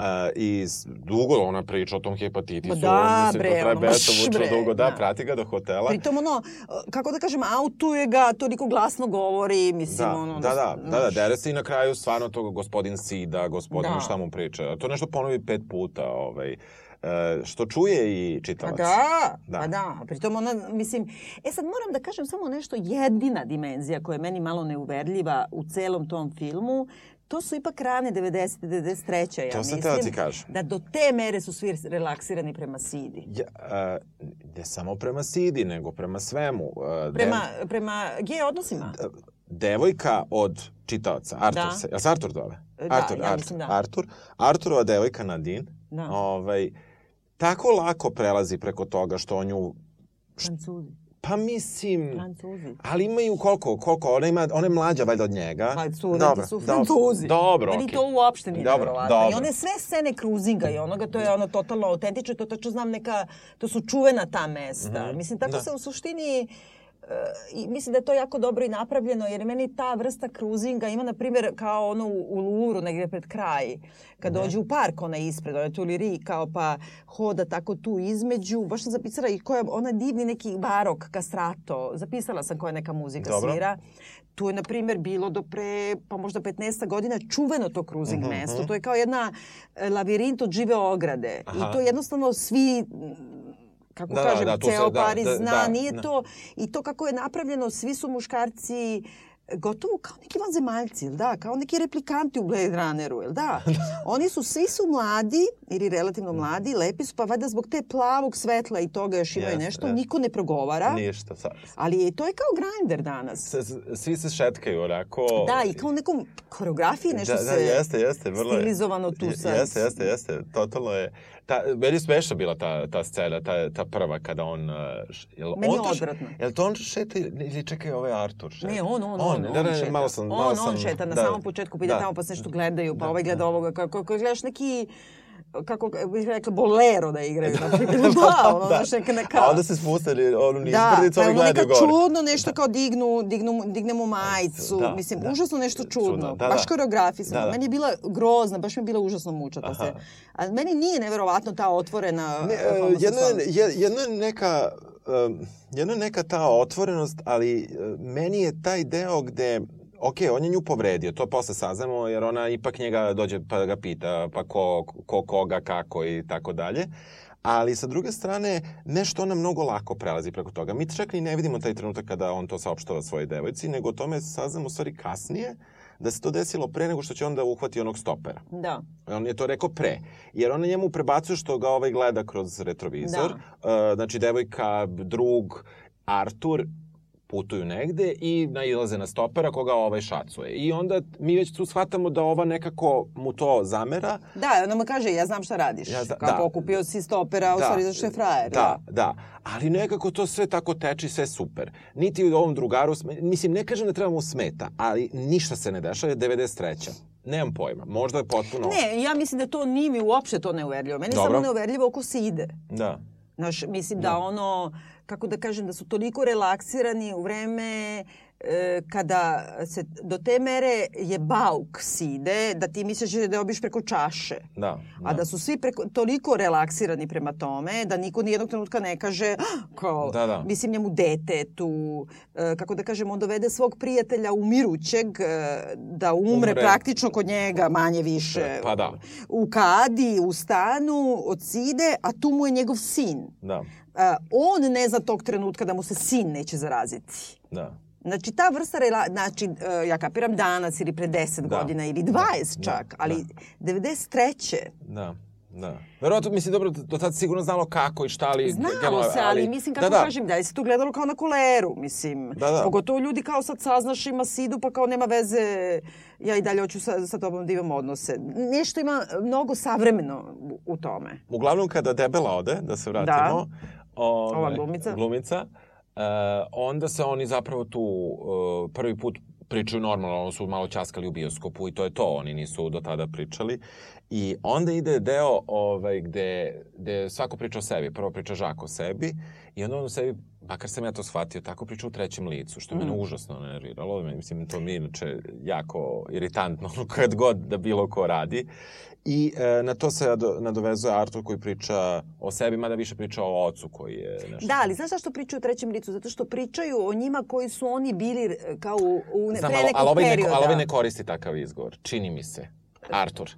Uh, I dugo ona priča o tom hepatitisu. Ma da, mislim, bre, to traje ono, besomučno bre, dugo. Da, da. prati ga do hotela. Pritom ono, kako da kažem, autuje ga, toliko glasno govori, mislim, Da, ono... da, da, da, da, znaš. dere se i na kraju stvarno to gospodin Sida, gospodin Da. šta mu priča. To nešto ponovi pet puta, ovaj, e, što čuje i Pa čitalac. da, Da. pa da. Pritom ona, mislim, e sad moram da kažem samo nešto, jedina dimenzija koja je meni malo neuverljiva u celom tom filmu, to su ipak rane 90. 93. ja To sam mislim. da ti kažem. Da do te mere su svi relaksirani prema Sidi. Ja, a, ne samo prema Sidi, nego prema svemu. Prema, prema gej odnosima. devojka od čitaoca, Artur Da. se, jel se Artur zove? Da, Artur, ja Artur, mislim da. Artur. Arturova devojka Nadine, Da. ovaj, tako lako prelazi preko toga što on nju, Francuzi. Pa mislim, Francuzi. ali imaju koliko, koliko, ona, ima, ona je mlađa valjda od njega. Pa studenti su dobro, Francuzi. Dobro, Meni okej. to uopšte nije Dobro, nevjerovatno. I dobro. one sve scene cruisinga i onoga, to je ono totalno autentično, to tačno znam neka, to su čuvena ta mesta. Mhm, Mislim, tako da. se u suštini i mislim da je to jako dobro i napravljeno, jer meni ta vrsta cruisinga ima, na primjer, kao ono u, u Louvru, negdje pred kraj, kad Mhm. dođe u park, ona ispred, ona Tuileries, kao pa hoda tako tu između. Baš sam zapisala i koja, ona divni neki barok, kastrato. Zapisala sam koja neka muzika Dobro. svira. Tu je, na primjer, bilo do pre, pa možda 15 godina, čuveno to cruising Mhm, mesto. mhm. To je kao jedna e, lavirint od žive ograde. Aha. I to jednostavno svi kako Da, da, kažem, da, se- ceo da, Pariz da, zna, da, nije da. to. I to kako je napravljeno, svi su muškarci gotovo kao neki vanzemaljci, jel da? Kao neki replikanti u Blade Runneru, jel da? Oni su, svi su mladi, ili relativno mladi, lepi su, pa valjda zbog te plavog svetla i toga još imaju Jeste, nešto, jeste. niko ne progovara. Ništa. Sa, Ali je, to je kao grinder danas. s- svi se šetkaju onako. Da, i kao u nekom koreografiji nešto da, da, se jeste, jeste, vrlo je. stilizovano tu sad. Jeste, jeste, jeste. Totalno je. Ta, meni smešna bila ta, ta scena, ta, ta prva kada on... uh, Jel Meni on je odvratno. Jel to on šeta ili čekaj, ovo je Artur šeta? Ne, on, on, on, da, on, da, ne, šeta. malo sam, malo on, sam, on šeta na da, samom početku, pa ide da. tamo pa se nešto gledaju, pa Da, ovaj gleda da. ovoga, kako, kako gledaš neki kako bih rekla, bolero da igraju, na primjer. da, ono, znaš, neka, neka... A onda se spustili onu Da, nizbrdicu, pa oni ono gledaju gore. čudno nešto kao dignu, dignu, digne mu majicu. Da, Mislim, da. užasno nešto čudno. Čudno, da, baš da. koreografisano. Da, da. Meni je bila grozna, baš mi je bila užasno mučata se. Aha. A meni nije neverovatno ta otvorena Ne, e, e, jedno, je, homoseksualnost. je- jedno je neka um, jedna neka ta otvorenost, ali uh, meni je taj deo gde ok, on je nju povredio, to posle saznamo, jer ona ipak njega dođe pa ga pita, pa ko, ko koga, kako i tako dalje. Ali sa druge strane, nešto ona mnogo lako prelazi preko toga. Mi čak i ne vidimo taj trenutak kada on to saopštava svojoj devojci, nego o tome saznamo u stvari kasnije, da se to desilo pre nego što će onda uhvati onog stopera. Da. On je to rekao pre. Jer ona njemu prebacuje što ga ovaj gleda kroz retrovizor. Da. Uh, znači, devojka, drug, Artur putuju negde i nailaze na stopera koga ovaj šacuje. I onda mi već tu shvatamo da ova nekako mu to zamera. Da, ona mu kaže, ja znam šta radiš. Ja zna, Kako da. okupio si stopera, u Da. stvari zašto je frajer. Da, da. Ali nekako to sve tako teče i sve super. Niti u ovom drugaru, mislim, ne kažem da treba mu smeta, ali ništa se ne dešava, je 93. Nemam pojma. Možda je potpuno... Ne, ja mislim da to nije mi uopšte to neuverljivo. Meni je Dobro. samo neuverljivo oko se ide. Da. Znaš, mislim da ono, kako da kažem, da su toliko relaksirani u vreme e, kada se do te mere je bauk side, da ti misliš da obiš preko čaše. Da. A da su svi preko, toliko relaksirani prema tome, da niko nijednog trenutka ne kaže, "Ah, kao, Da, da. mislim njemu detetu, e, kako da kažem, on dovede svog prijatelja umirućeg e, da umre, Umre. praktično kod njega, manje više. Pa da. U kadi, u stanu, od side, a tu mu je njegov sin. Da. E, on ne zna tog trenutka da mu se sin neće zaraziti. Da. Znači, ta vrsta, rela, znači, e, ja kapiram danas ili pre 10 Da. godina ili 20 Da, čak, da, ali 93. Da. Da. Verovatno, mislim, dobro, do tad sigurno znalo kako i šta, ali... Znalo se, ali mislim kako da, da. kažem, da je se tu gledalo kao na koleru, mislim. Da, da. Pogotovo ljudi kao sad saznaš ima sidu, pa kao nema veze, ja i dalje hoću sa, sa tobom da imam odnose. Nešto ima mnogo savremeno u, u tome. Uglavnom, kada debela ode, da se vratimo... ovaj, Ova glumica. Glumica. Uh, onda se oni zapravo tu uh, prvi put pričaju normalno, ono su malo ćaskali u bioskopu i to je to, oni nisu do tada pričali. I onda ide deo ovaj, gde, gde svako priča o sebi. Prvo priča Žak o sebi i onda on o sebi, makar sam ja to shvatio, tako priča u trećem licu, što je mene užasno nerviralo. Mislim, to mi je inače jako iritantno kad god da bilo ko radi. I e, na to se nado- nadovezuje Artur koji priča o sebi, mada više priča o ocu koji je nešto... Da, ali znaš zašto pričaju o trećem licu? Zato što pričaju o njima koji su oni bili e, kao u, u ne, Znam, pre ali, nekog ali, ovaj ne, perioda. ali ovaj ne koristi takav izgovor. Čini mi se. Artur.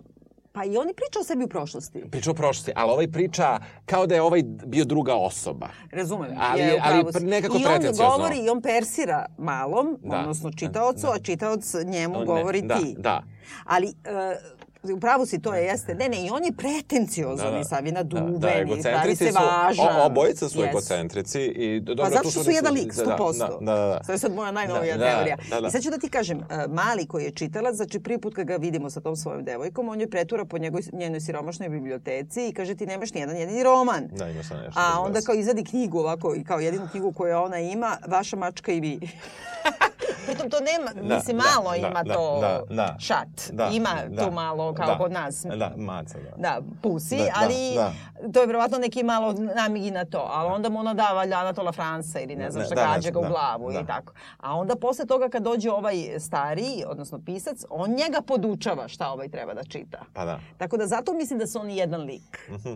Pa i oni pričaju o sebi u prošlosti. Priča o prošlosti, ali ovaj priča kao da je ovaj bio druga osoba. Razumem. Ali- je, u ali nekako I on govori, i on persira malom, Da. odnosno čitaocu, Da. a čitaoc njemu Ne, govori da, ti. Da, Ali e, u pravu si, to je, jeste. Ne, ne, i on je pretenciozan da, i sav je da, naduven da, i pravi egocentrici se su, važan. o, obojica su Jesu. egocentrici i do- dobro, Pa zato što su jedan lik, Da, 100%. Da, da, da, da. To je sad moja najnovija Da, da, teorija. da, da. I sad ću da ti kažem, e, mali koji je čitalac, znači prvi put kad ga vidimo sa tom svojom devojkom, on joj pretura po njegovoj, njenoj siromašnoj biblioteci i kaže ti nemaš nijedan jedini roman. Da, ima sam nešto. A onda kao izvadi knjigu ovako i kao jedinu knjigu koju ona ima, vaša mačka i vi. Pritom to nema, Da, mislim, da, malo da, ima da, to da, da. šat. Da, ima da, tu malo kao da, kod nas. Da, maca, da. Da, pusi, Da, da, ali da. to je verovatno neki malo namigi na to. Ali onda mu ona da valjda Anatola Franca ili ne znam šta da, ne gađa ga u da, glavu da. i tako. A onda posle toga kad dođe ovaj stariji, odnosno pisac, on njega podučava šta ovaj treba da čita. Pa da. Tako da zato mislim da su oni jedan lik. Mhm.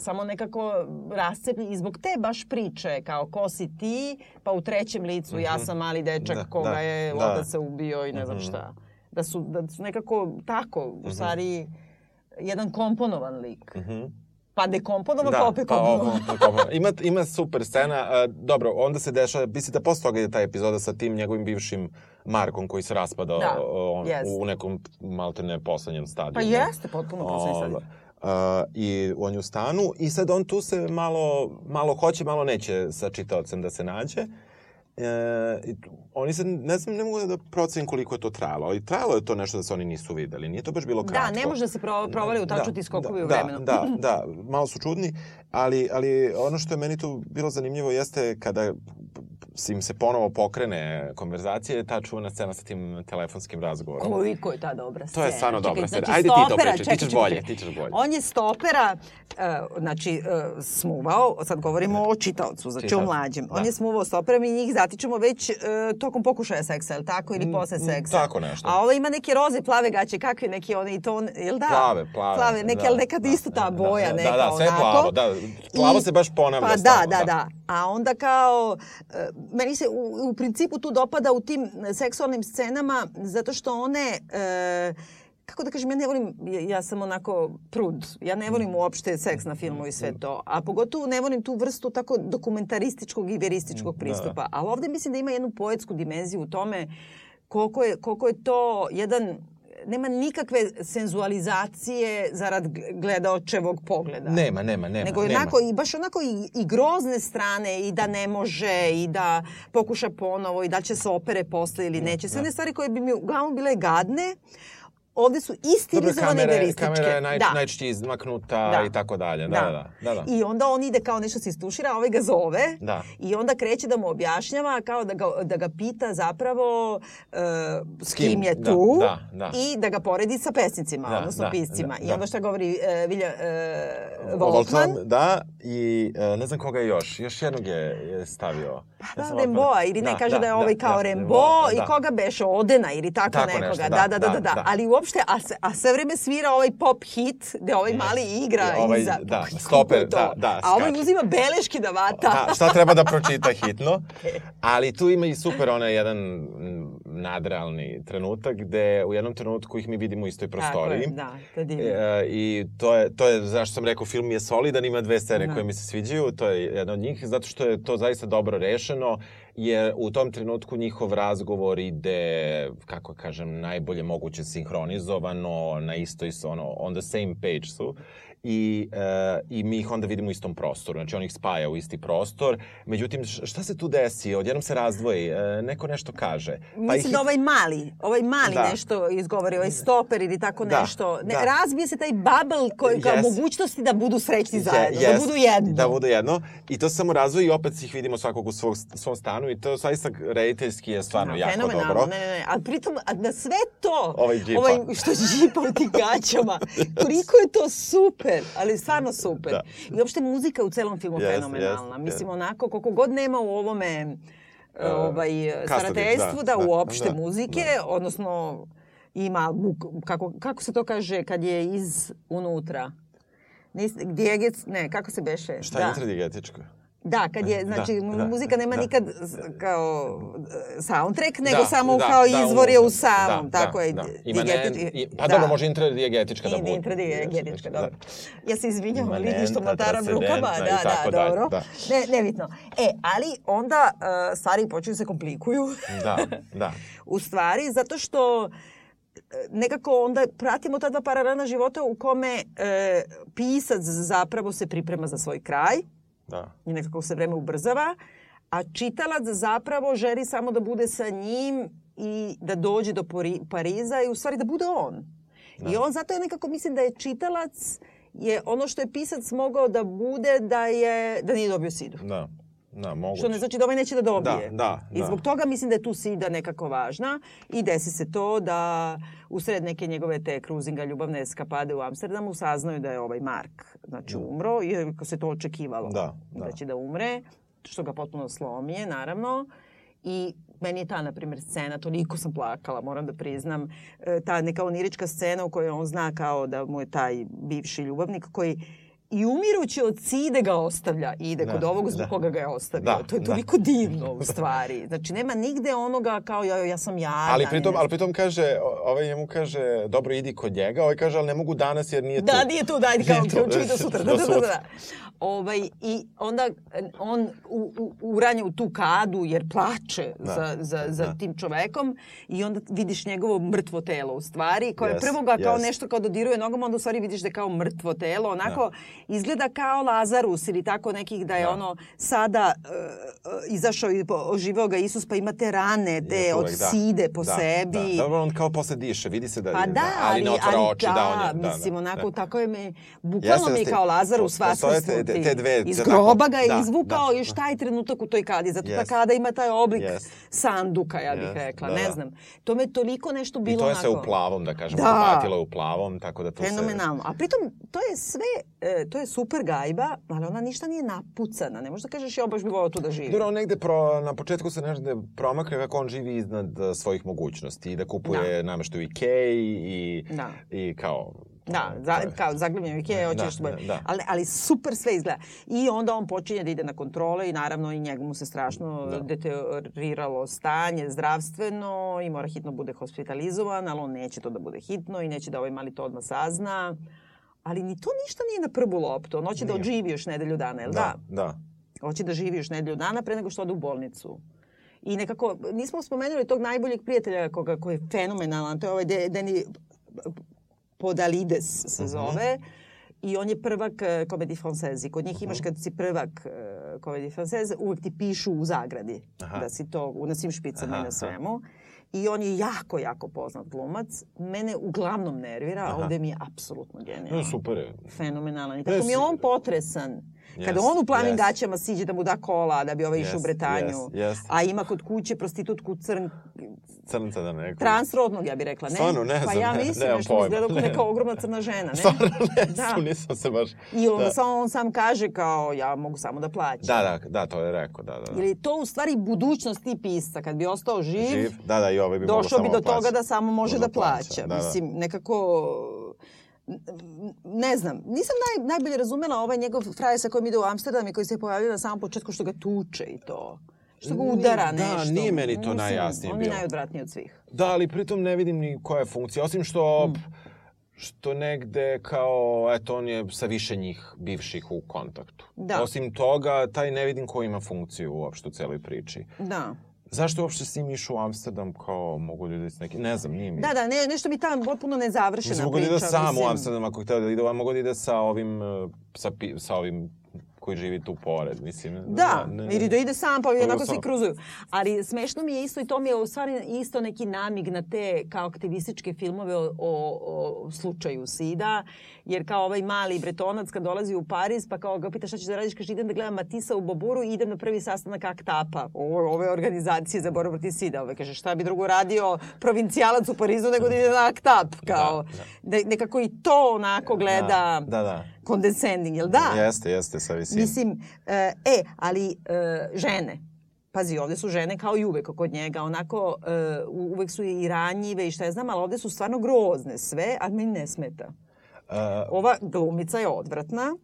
Samo nekako rascepni i zbog te baš priče kao ko si ti, pa u trećem licu ja sam mali dečak Mhm. Da, koga da, je da. otac se ubio i ne znam šta. Da su, da su nekako tako, Mhm. u stvari, jedan komponovan lik. Pa dekomponovan, pa Da, opet pa komponovan. ovo, pa ima, ima super scena. A, dobro, onda se dešava, mislim da posle toga je ta epizoda sa tim njegovim bivšim Markom koji se raspada Da, on, jest. u nekom malte ne poslednjem stadiju. Pa jeste, potpuno poslednji Ovaj, a, I on je u stanu i sad on tu se malo, malo hoće, malo neće sa čitaocem da se nađe. E, oni se, ne znam, ne mogu da procenim koliko je to trajalo, ali trajalo je to nešto da se oni nisu videli. Nije to baš bilo kratko. Da, ne može da se pro, provali u taču ti skokovi da, u vremenu. Da, da, da, malo su čudni, ali, ali ono što je meni tu bilo zanimljivo jeste kada im se ponovo pokrene konverzacije, ta čuvena scena sa tim telefonskim razgovorom. Koliko je ta dobra scena. To je stvarno dobra scena. Ajde ti to stopera, pričaj, ti ćeš bolje, ti ćeš bolje. On je stopera, uh, znači, uh, smuvao, sad govorimo o čitaocu, znači o Čitaocu, mlađem. da. On je smuvao stopera, mi njih zatičemo već uh, tokom pokušaja seksa, je li tako? Ili posle mm, seksa? tako nešto. A ovo ima neke roze, plave gaće, kakve neki oni ton, jel da? Plave, plave. Plave, neke, da, ali nekad da, isto ta da, boja da, neka Da, da, sve je onako. plavo, da. Plavo I- se baš ponavlja Pa da, stalno, da, da. A onda kao, meni se u, u principu tu dopada u tim seksualnim scenama zato što one, e, kako da kažem, ja ne volim, ja, sam onako prud. Ja ne volim uopšte seks na filmu i sve to. A pogotovo ne volim tu vrstu tako dokumentarističkog i verističkog pristupa. Ali ovde mislim da ima jednu poetsku dimenziju u tome koliko je, koliko je to jedan nema nikakve senzualizacije zarad gledaočevog pogleda. Nema, nema, nema. Nego nema. onako, i baš onako i, i grozne strane i da ne može i da pokuša ponovo i da će se opere posle ili neće. Sve one stvari koje bi mi uglavnom bile gadne, ovde su i kamera, verističke. kamera je naj, da. najčešće izmaknuta Da. i tako dalje. Da, da, da. da. I onda on ide kao nešto se istušira, a ovaj ga zove Da. i onda kreće da mu objašnjava kao da ga, da ga pita zapravo uh, s kim, kim? je Da, tu da, da. i da ga poredi sa pesnicima, Da, odnosno da, piscima. da, I da. onda šta govori uh, Vilja uh, Voltman, Voltman? da, i e, ne znam koga je još, još jednog je, je stavio. Pa da, sam Remboa, ili ne Da, kaže da, je ovaj kao da, Rembo da, i koga beše Odena ili tako, Tako nekoga. nešto, da, da, da, da, da, da, da. Ali uopšte, a, se, a sve vreme svira ovaj pop hit gde ovaj mali igra I ovaj, iza. da, Pa stoper, da, da, A ovaj uzima beleške da vata. Da, šta treba da pročita hitno. Ali tu ima i super onaj jedan nadrealni trenutak gde u jednom trenutku ih mi vidimo u istoj prostoriji. Tako je, da, to je divno. E, I to je, to je, zašto sam rekao, film je solidan, ima dve scene Da. koje mi se sviđaju, to je jedna od njih, zato što je to zaista dobro rešeno, jer u tom trenutku njihov razgovor ide, kako kažem, najbolje moguće sinhronizovano, na istoj, ono, on the same page su. I, e, I mi ih onda vidimo u istom prostoru, znači on ih spaja u isti prostor. Međutim, šta se tu desi? Odjednom se razdvoji, e, neko nešto kaže. Pa Mislim ih- da ovaj mali, ovaj mali Da. nešto izgovori, ovaj stoper ili tako Da, nešto. Ne, da. Razbije se taj bubble koji kao Yes. mogućnosti da budu srećni Je- zajedno, jest, da budu jedno. Da budu jedno. I to samo razvoj i opet ih vidimo svakog u svog, svom stanu i to zaista rediteljski je stvarno Da, jako fenomenalno, dobro. Ne, ne, ne. A pritom, a na sve to, Ovaj džipa. ovaj što džipa u tim gaćama, koliko je to super, ali stvarno super. Da. I uopšte muzika u celom filmu Jest, fenomenalna. jest, Mislim, jest. onako, koliko god nema u ovome ovaj, starateljstvu, da, da, uopšte da, muzike, odnosno ima, kako, kako se to kaže kad je iz unutra? Nis, dijegec, ne, kako se beše? Šta da. je intradigetičko? Da, kad je, Da, znači, da, muzika nema da. nikad kao e, soundtrack, nego Da, samo da, kao da, izvor je u samom, Da, tako da, je. da. Ima digetič- pa da. dobro, može intradigetička da bude. intradigetička, dobro. Ja se izvinjam, ali vidiš što motaram rukama, da, da, tako dobro. da. Ne, nebitno. E, ali onda uh, stvari počinju se komplikuju. Da, da. u stvari, zato što e, nekako onda pratimo ta dva paralelna života u kome e, pisac zapravo se priprema za svoj kraj da. i nekako se vreme ubrzava, a čitalac zapravo želi samo da bude sa njim i da dođe do Pori- Pariza i u stvari da bude on. I on zato je nekako mislim da je čitalac je ono što je pisac mogao da bude da je da nije dobio sidu. Da, da, moguće. Što ne znači da ovaj neće da dobije. Da, da, I da. zbog toga mislim da je tu sida nekako važna i desi se to da usred neke njegove te kruzinga ljubavne eskapade u Amsterdamu saznaju da je ovaj Mark znači umro, iako se to očekivalo Da, da. da će da umre, što ga potpuno slomije, naravno. I meni je ta, na primjer, scena, toliko sam plakala, moram da priznam, e, ta neka onirička scena u kojoj on zna kao da mu je taj bivši ljubavnik koji i umirući od side ga ostavlja i ide Da, kod ovog zbog da. koga ga je ostavio. Da, to je da. toliko divno u stvari. Znači nema nigde onoga kao ja, ja sam jadan. Ali pritom, ne ali pritom kaže, ovaj njemu kaže, dobro, idi kod njega, ovaj kaže, ali ne mogu danas jer nije tu. Da, nije tu, dajde kao tu. ključevi do sutra. Da, da, da, da. Ovaj, I onda on u, u, uranja u tu kadu jer plače Da, za, za, za da. tim čovekom i onda vidiš njegovo mrtvo telo u stvari koje Yes, prvo ga kao yes. nešto kao dodiruje nogom, onda u stvari vidiš da je kao mrtvo telo. Onako izgleda kao Lazarus ili tako nekih da je Da. ono sada uh, uh, izašao i oživeo ga Isus pa imate rane te Još od da. side po da, sebi. Da, dobro, on kao posle diše, vidi se da, Pa da, ali, ne otvara ali oči, da, da, on je, da, mislim, da, onako, da. tako je me, bukvalno Jeste, mi je kao Lazarus vaskrsnuti. te- te dve, Iz groba ga je da, izvukao da, još taj trenutak u toj kadi, zato ta Jest. kada ima taj oblik sanduka, ja bih rekla, da, ne da. znam. To me toliko nešto I bilo to je onako... sve u plavom, da kažemo, Da. u plavom, tako da tu se... Fenomenalno. A pritom, to je sve, e, to je super gajba, ali ona ništa nije napucana. Ne možeš da kažeš, ja baš bih volao tu da živim. Dobro, on negde pro, na početku se negde promakne kako on živi iznad eh, svojih mogućnosti i da kupuje da. u Ikeji i, Da. i kao Da, To za, kao zaglavljeno Ikea, Da, nešto bolje. da, da. Ali, ali super sve izgleda. I onda on počinje da ide na kontrole i naravno i mu se strašno Da. deterioriralo stanje zdravstveno i mora hitno bude hospitalizovan, ali on neće to da bude hitno i neće da ovaj mali to odmah sazna. Ali ni to ništa nije na prvu loptu. On hoće da Nije. odživi još nedelju dana, jel da? Da, da. Hoće da živi još nedelju dana pre nego što ode u bolnicu. I nekako, nismo spomenuli tog najboljeg prijatelja koga, koji je fenomenalan, to je ovaj De, Deni Podalides se zove. I on je prvak uh, Comedy Française. I kod njih imaš kad si prvak uh, Comedy Française, uvek ti pišu u zagradi. Aha. Da si to na svim špicama Aha, i na svemu. I on je jako, jako poznat glumac. Mene uglavnom nervira, a ovde mi je apsolutno No, genijalan super je. fenomenalan. I tako mi je on potresan. Kada Yes, on u plavim yes. gaćama siđe da mu da kola, da bi ovaj išao u Yes, Bretanju. yes, yes. A ima kod kuće prostitutku crn, Crnca da neko. transrodnog, ja bih rekla. Ne? Stvarno, ne Pa znam, ja ne, mislim nemam nešto izgleda kao Ne. neka ogromna crna žena. Ne? Stvarno ne Da. znam, nisam se baš... I onda da. samo on sam kaže kao ja mogu samo da plaćam. Da, da, da, to je rekao, da, da. da. Ili to u stvari budućnost tih pisca. Kad bi ostao živ, Živ, da, da, i ovaj bi došao bi do plaća. toga da samo može Može da plaća. Da, da. Mislim, nekako ne znam, nisam naj, najbolje razumela ovaj njegov frajer sa kojim ide u Amsterdam i koji se pojavio na samom početku što ga tuče i to. Što ga Nije- udara da, nešto. nije meni to Mislim, najjasnije On je bilo. najodvratniji od svih. Da, ali pritom ne vidim ni koja je funkcija, osim što... Mm. što negde kao, eto, on je sa više njih bivših u kontaktu. Da. Osim toga, taj ne vidim ko ima funkciju uopšte u celoj priči. Da. Zašto uopšte s njim išao u Amsterdam kao mogu ljudi s nekim... Ne znam, nije mi... Da, da, ne, nešto mi tamo potpuno nezavršena Mislim, mogu priča. da sam u mislim. Amsterdam ako hteo da ide, mogu da ide sa ovim, eh, sa, sa ovim koji živi tu pored, mislim. Da, ne, ili da ide sam, pa onako da, svi kruzuju. Ali smešno mi je isto i to mi je u stvari isto neki namig na te kao aktivističke filmove o, o, o slučaju Sida. Jer kao ovaj mali bretonac kad dolazi u Pariz, pa kao ga pita šta ćeš da radiš, kaže idem da gledam Matisa u Boburu i idem na prvi sastanak ACTAPA, o- ove organizacije za borbu protiv Sida. Ove kaže šta bi drugo radio provincijalac u Parizu nego da ide na ACTAP. Kao, da, nekako i to onako gleda Da, da. Condescending, jel da? Jeste, jeste, sa visine. Mislim, e, e, ali e, žene, pazi, ovde su žene kao i uvek kod njega, onako, e, u- uvek su i ranjive i šta ja znam, ali ovde su stvarno grozne sve, a meni ne smeta. Uh, Ova glumica je odvratna,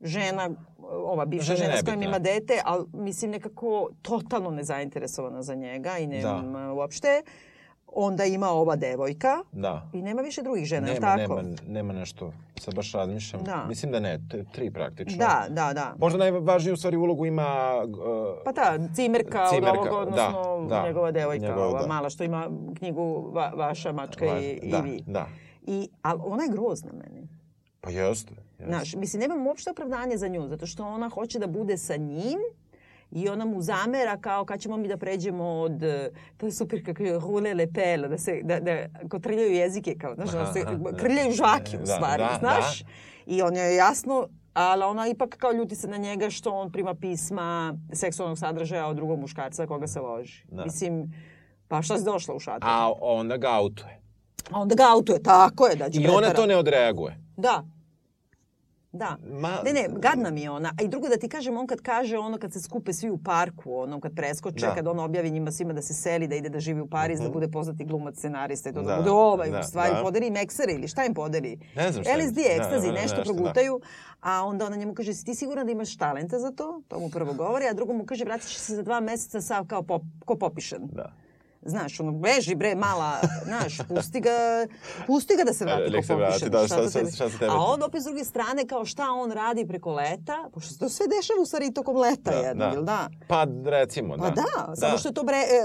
žena, ova bivša Žena s kojom ima dete, ali mislim nekako totalno nezainteresovana za njega i Da. nema uopšte. Onda ima ova devojka da. i nema više drugih žena, Nema, tako? nema, nema nešto, sad baš razmišljam. Da. Mislim da ne, tri praktično. Da, da, da. Možda najvažniju u stvari ulogu ima... Uh, Pa ta cimerka, Cimerka, od ovog, odnosno da, da. njegova devojka, Njegova, ova da. mala što ima knjigu va, Vaša mačka va- i, da, i vi. Da, I, ali ona je grozna meni. pa jeste. jeste. Znaš, mislim, nemam uopšte opravdanje za nju, zato što ona hoće da bude sa njim i ona mu zamera kao kad ćemo mi da pređemo od, eh, to je super kako je roule le pelle, da se, da, da kotrljaju jezike, kao, znaš, da se da. krljaju žvake u Da, stvari, da, znaš? I on je jasno, ali ona ipak kao ljuti se na njega što on prima pisma seksualnog sadržaja od drugog muškarca koga se loži. Da. Mislim, pa šta si došla u šator? A onda ga autuje. A onda ga autuje, tako je, da I ona to ne odreaguje. Da. Da. Ma, Ne, ne, gadna mi je ona. A i drugo da ti kažem, on kad kaže ono kad se skupe svi u parku, ono kad preskoče, Da. kad on objavi njima svima da se seli, da ide da živi u Pariz, da bude poznati glumac, scenarista i to da, Da, bude ovaj, da, u stvari da. podari im eksere ili šta im podari? Ne znam šta LSD, da, ekstazi, da, da, nešto nešto, da. progutaju, a onda ona njemu kaže, si ti sigurna da imaš talenta za to? To mu prvo govori, a drugo mu kaže, vratit ćeš se za dva meseca sav kao pop, ko popišan. Da. Znaš, ono, beži bre, mala, znaš, pusti ga, pusti ga da se vrati Nek se vrati, da, šta- šta- šta se tebe A on opet s druge strane, kao šta on radi preko leta, pošto se to sve dešava u stvari tokom leta Da, jedno, da. jel da? Pa recimo, da. Pa da, samo što je to bre, e,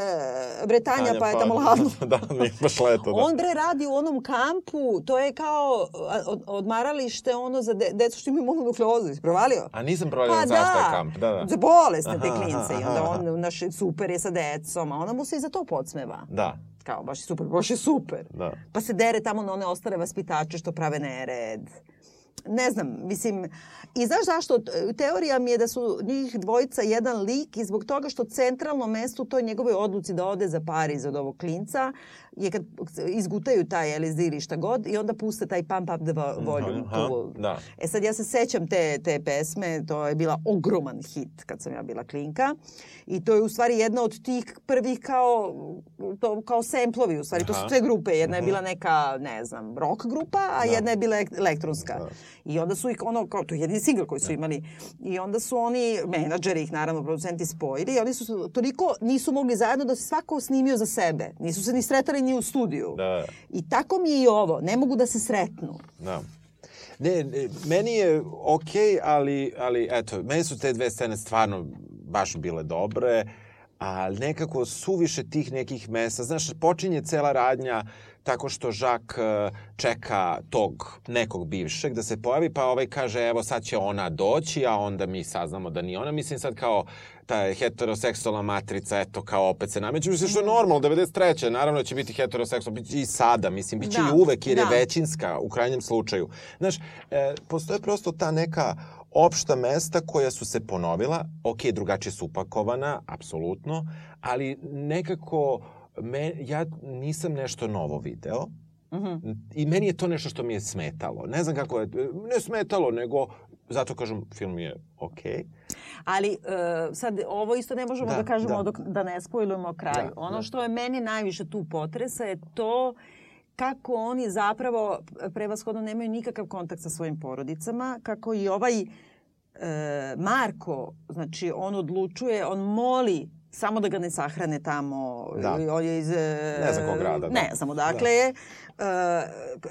Bretanja, Tanja, pa je tamo ladno. da, nije baš leto, da. On bre radi u onom kampu, to je kao od, odmaralište ono za de, decu što imaju mononukleozu, provalio? A nisam provalio pa zašto je kamp, da, da. Za bolesne te klince i onda on naš, super je sa decom, a ona mu se i za to podsmeva. Da, Kao, baš je super, baš je super. da. Pa se dere tamo na one ostale vaspitače što prave nered. ne znam, mislim, i znaš zašto? Teorija mi je da su njih dvojica jedan lik i zbog toga što centralno mesto u toj njegovoj odluci da ode za Pariz od ovog klinca je kad izgutaju taj LSD ili šta god i onda puste taj Pump Up the Volume. Aha, tu. da. E sad ja se sećam te, te pesme, to je bila ogroman hit kad sam ja bila klinka i to je u stvari jedna od tih prvih kao, to, kao semplovi u stvari, to su Aha. sve grupe, jedna je Mhm. bila neka, ne znam, rock grupa, a Da. jedna je bila ek- elektronska. Da. I onda su ih ono, kao, to je jedini singl koji su imali. I onda su oni, menadžeri ih naravno, producenti spojili i oni su toliko nisu mogli zajedno da se svako snimio za sebe. Nisu se ni sretali ni u studiju. Da. I tako mi je i ovo. Ne mogu da se sretnu. Da. Ne, ne, meni je okej, ali, ali eto, meni su te dve scene stvarno baš bile dobre, a nekako suviše tih nekih mesta. Znaš, počinje cela radnja tako što Žak e, čeka tog nekog bivšeg da se pojavi, pa ovaj kaže evo sad će ona doći, a onda mi saznamo da nije ona. Mislim sad kao ta heteroseksualna matrica, eto kao opet se nameće. Mislim što je normalno, 93. naravno će biti heteroseksualna, bit i sada, mislim, bit će Da, i uvek jer je da. većinska u krajnjem slučaju. Znaš, e, postoje prosto ta neka opšta mesta koja su se ponovila, ok, drugačije su upakovana, apsolutno, ali nekako me, ja nisam nešto novo video Mhm. i meni je to nešto što mi je smetalo. Ne znam kako je, ne smetalo, nego zato kažem film je okej. Ali e, sad ovo isto ne možemo da, Da, kažemo da. dok da ne spojlujemo kraj. Da, ono da. što je meni najviše tu potresa je to kako oni zapravo prevashodno nemaju nikakav kontakt sa svojim porodicama, kako i ovaj e, Marko, znači on odlučuje, on moli samo da ga ne sahrane tamo. Da. On je iz... e, Ne znam kog grada, da. Ne znam odakle je. e,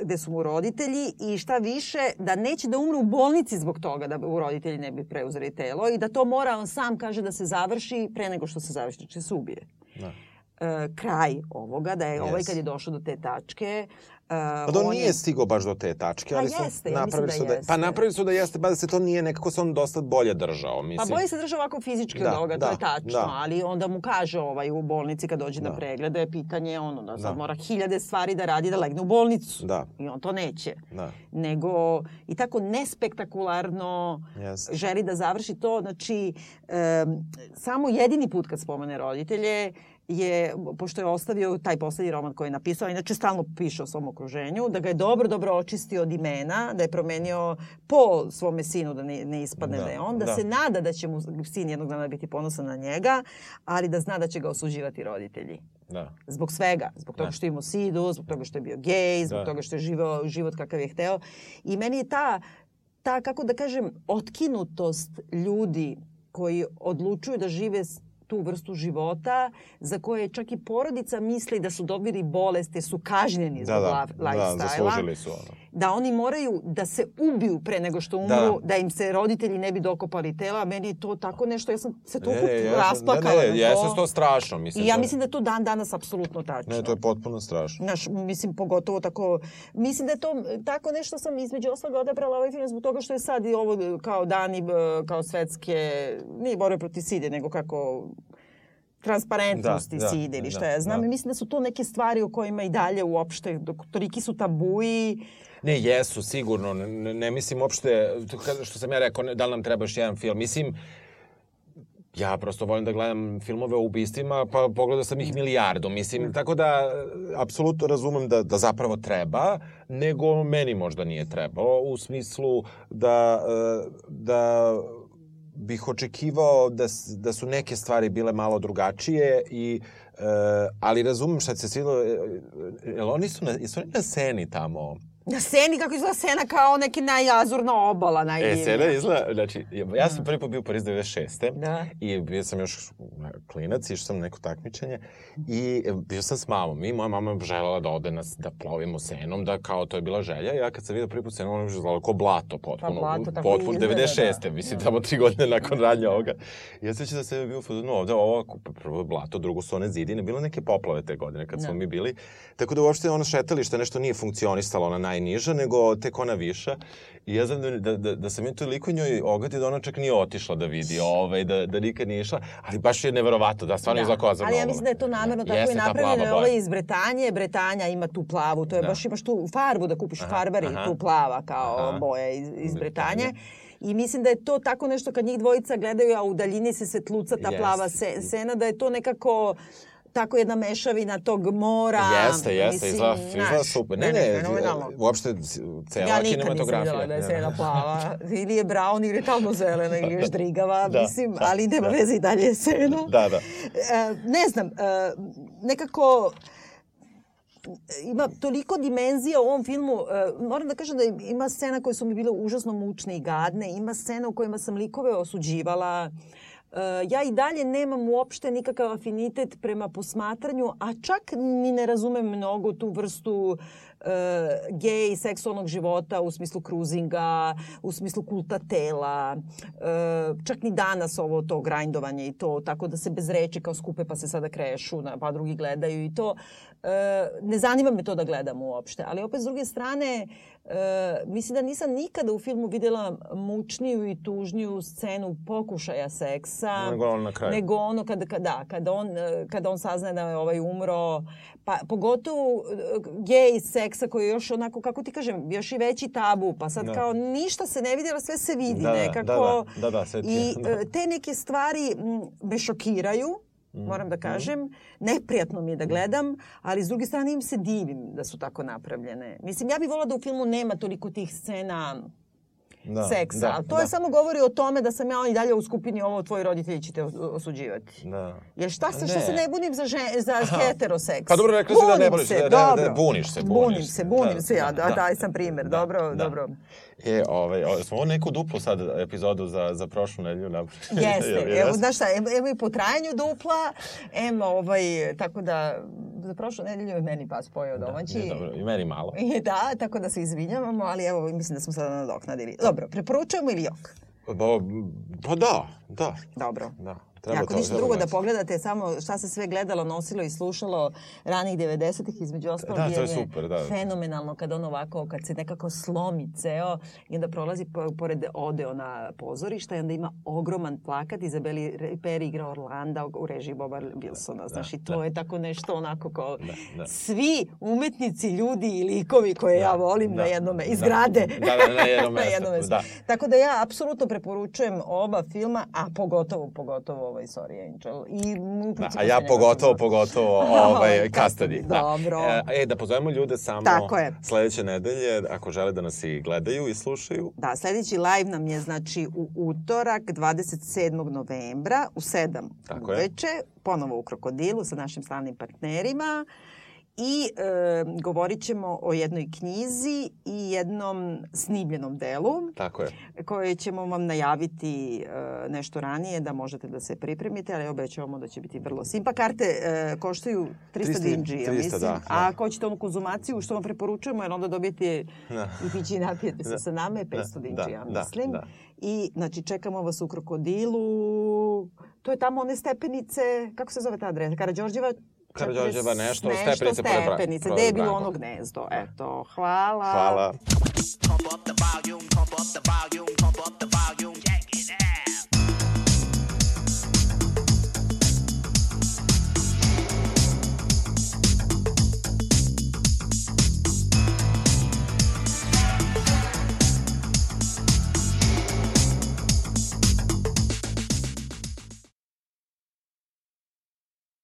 gde su mu roditelji i šta više, da neće da umre u bolnici zbog toga da u roditelji ne bi preuzeli telo i da to mora, on sam kaže da se završi pre nego što se završi, znači da se ubije. Da. E, kraj ovoga, da je ovaj Yes. kad je došao do te tačke, Pa da on on nije je- stigao baš do te tačke, Pa ali su jeste, ja napravili da su da, jeste. Pa napravili su da jeste, ba da se to nije, nekako se on dosta bolje držao, Pa mislim. bolje se drža ovako fizički Da, od ovoga, to da, je tačno, da. ali onda mu kaže ovaj u bolnici kad dođe na Da. pregled da je pitanje ono da sad Da. mora hiljade stvari da radi da legne u bolnicu. Da. I on to neće. Da. Nego i tako nespektakularno Jeste. želi da završi to. Znači, em, samo jedini put kad spomene roditelje je, pošto je ostavio taj poslednji roman koji je napisao, inače stalno piše o svom okruženju, da ga je dobro, dobro očistio od imena, da je promenio po svome sinu da ne, ne ispadne da, Da, je on, da, da. se nada da će mu sin jednog dana biti ponosan na njega, ali da zna da će ga osuđivati roditelji. Da. Zbog svega. Zbog toga Da. što je imao sidu, zbog toga što je bio gej, zbog Da. toga što je živeo život kakav je hteo. I meni je ta, ta, kako da kažem, otkinutost ljudi koji odlučuju da žive tu vrstu života za koje čak i porodica misli da su dobili bolest jer su kažnjeni Da, zbog da, da, lifestyle-a. zaslužili su ono. Da oni moraju da se ubiju pre nego što umru, da, Da. im se roditelji ne bi dokopali tela. Meni je to tako nešto, ja sam se toliko Ne, ne, ja sam- rasplakala Da, ne, na ne, jeste to. to strašno, mislim. I ja to- mislim da to dan danas apsolutno tačno. Ne, to je potpuno strašno. Znaš, mislim, pogotovo tako... Mislim da je to tako nešto sam između ostalog odabrala ovaj film zbog toga što je sad i ovo kao dani, e, kao svetske, nije borbe protiv side, nego kako transparentnosti Da, da, side ili šta da, ja znam. da. I mislim da su to neke stvari o kojima i dalje uopšte, dok toliki su tabuji, Ne, jesu, sigurno. Ne, ne, mislim uopšte, što sam ja rekao, ne, da li nam treba još jedan film. Mislim, ja prosto volim da gledam filmove o ubistvima, pa pogledao sam ih milijardu. Mislim, tako da, apsolutno razumem da, da zapravo treba, nego meni možda nije trebalo, u smislu da, e, da bih očekivao da, da su neke stvari bile malo drugačije i e, ali razumem šta se svidilo, e, e, jel oni su na, jesu oni na seni tamo? Na seni, kako izgleda sena kao neki najazurna obala, E, najdivnija. Sena izgleda, znači, ja sam prvi put bio u Parizu 96. Da. I bio sam još klinac, išao sam na neko takmičenje i e, bio sam s mamom. I moja mama je želela da ode nas, da plovimo senom, da kao to je bila želja. I ja kad sam vidio prvi put senom, ono je izgledalo kao blato potpuno. Pa blato, tako potpuno, izgleda, 96. da. Mislim, Da. tamo tri godine nakon radnja ovoga. I ja sećam da sam bio u fazonu, ovde ovo, prvo blato, drugo su one zidine. Bilo neke poplave te godine kad smo Da. mi bili. Tako da uopšte ono šetalište nešto nije funkcionisalo na najniža, nego tek ona viša. I ja znam da, da, da, da sam je toliko njoj ogatio da ona čak nije otišla da vidi, ovaj, da, da nikad nije išla, ali baš je neverovato, da stvarno da. kao za Ali ja mislim da je to namerno tako Jeste i ta napravljeno. Ovo je boja. iz Bretanje, Bretanja ima tu plavu, to je Da. baš imaš tu farbu da kupiš Aha, farbari, aha. tu plava kao Aha. boja iz, iz Bretanje. Bretanje. I mislim da je to tako nešto kad njih dvojica gledaju, a u daljini se svetluca ta Jest. plava se, sena, da je to nekako tako jedna mešavina tog mora. Jeste, jeste, izgleda, izgleda super. Ne, ne, uopšte cela Ja nikad nisam kinematografija. videla da je sena plava. ili je brown, ili je talno zelena, ili je ždrigava, Da, mislim, da, ali nema da. veze i dalje je sena. Da, da. E, ne znam, e, nekako ima toliko dimenzija u ovom filmu. E, moram da kažem da ima scena koje su mi bile užasno mučne i gadne. Ima scena u kojima sam likove osuđivala. Ja i dalje nemam uopšte nikakav afinitet prema posmatranju, a čak ni ne razumem mnogo tu vrstu e, gej seksualnog života u smislu kruzinga, u smislu kulta tela, e, čak ni danas ovo to grindovanje i to, tako da se bez reči kao skupe pa se sada krešu, na, pa drugi gledaju i to. E, ne zanima me to da gledam uopšte, ali opet s druge strane e, mislim da nisam nikada u filmu videla mučniju i tužniju scenu pokušaja seksa Nego ono na kraju. nego ono kada, kada, da, kada, on, kada on sazna da je ovaj umro, pa pogotovo e, gej seksa koji je još onako, kako ti kažem, još i veći tabu, pa sad Da. kao ništa se ne vidi, ali sve se vidi Da, da, nekako. da, da, da, da, sve ti je, I da. te neke stvari me šokiraju, moram da kažem. Neprijatno mi je da gledam, ali s druge strane im se divim da su tako napravljene. Mislim, ja bih volila da u filmu nema toliko tih scena da seksa, da, ali to da. je samo govori o tome da sam ja i dalje u skupini ovo tvoji roditelji će te os- osuđivati. Da. Jer šta se, Ne. se ne bunim za, žen, za heteroseks? Pa dobro, rekla si da ne Bunim voliš, se, da- da- da- buniš se, Bunim buniš se, se, bunim da, se ja, da, da, da. daj sam primer, Da, dobro, da. dobro. E, ovaj, o, smo ovo neku duplu sad epizodu za, za prošlu nedelju napravili? Jeste, evo, jeste? znaš šta, evo, evo i po trajanju dupla, em, ovaj, tako da, za prošlu nedelju je meni pas pojeo domaći. Nije dobro, i meni malo. I da, tako da se izvinjavamo, ali evo, mislim da smo sada nadoknadili. Dobro, preporučujemo ili jok? Pa da, da, Dobro. da. Treba Ako ništa treba drugo da pogledate samo šta se sve gledalo, nosilo i slušalo ranih 90-ih između ostalog Da, je je super, da. fenomenalno kad on ovako, kad se nekako slomi ceo i onda prolazi po, pored Odeona pozorišta i onda ima ogroman plakat Izabeli Peri igra Orlanda u režiji Boba Wilsona. Znaš, i to je tako nešto onako kao da. svi umetnici, ljudi i likovi koje ja volim da, na jednome, iz da. Da, da, na jednom na jednom mestu. da. Tako da ja apsolutno preporučujem oba filma, a pogotovo, pogotovo ovaj Sorry Angel. I Da, a ja pogotovo, njegov- pogotovo ovaj, Custody. Da. dobro. E, e, da pozovemo ljude samo Tako je. sledeće nedelje, ako žele da nas i gledaju i slušaju. Da, sledeći live nam je znači u utorak 27. novembra u 7 Tako je. uveče, ponovo u Krokodilu sa našim slavnim partnerima i e, govorit ćemo o jednoj knjizi i jednom snimljenom delu Tako je. koje ćemo vam najaviti e, nešto ranije da možete da se pripremite, ali obećavamo da će biti vrlo simpa. Karte e, koštaju 300, 300 dinđi, ja 300, mislim. da, da. A ako hoćete onu konzumaciju, što vam preporučujemo, jer onda dobijete Da. i pići i napijete se Da. sa nama, je Da, 500 dinđi, da, ja da, mislim. da. I, znači, čekamo vas u Krokodilu. To je tamo one stepenice, kako se zove ta adresa? Karađorđeva? Karađorđeva 40 nešto, stepenice pored Bra- stepenice. pored Gde je bilo ono gnezdo? Eto, hvala. Hvala. Pump up the volume, up the volume, up the volume.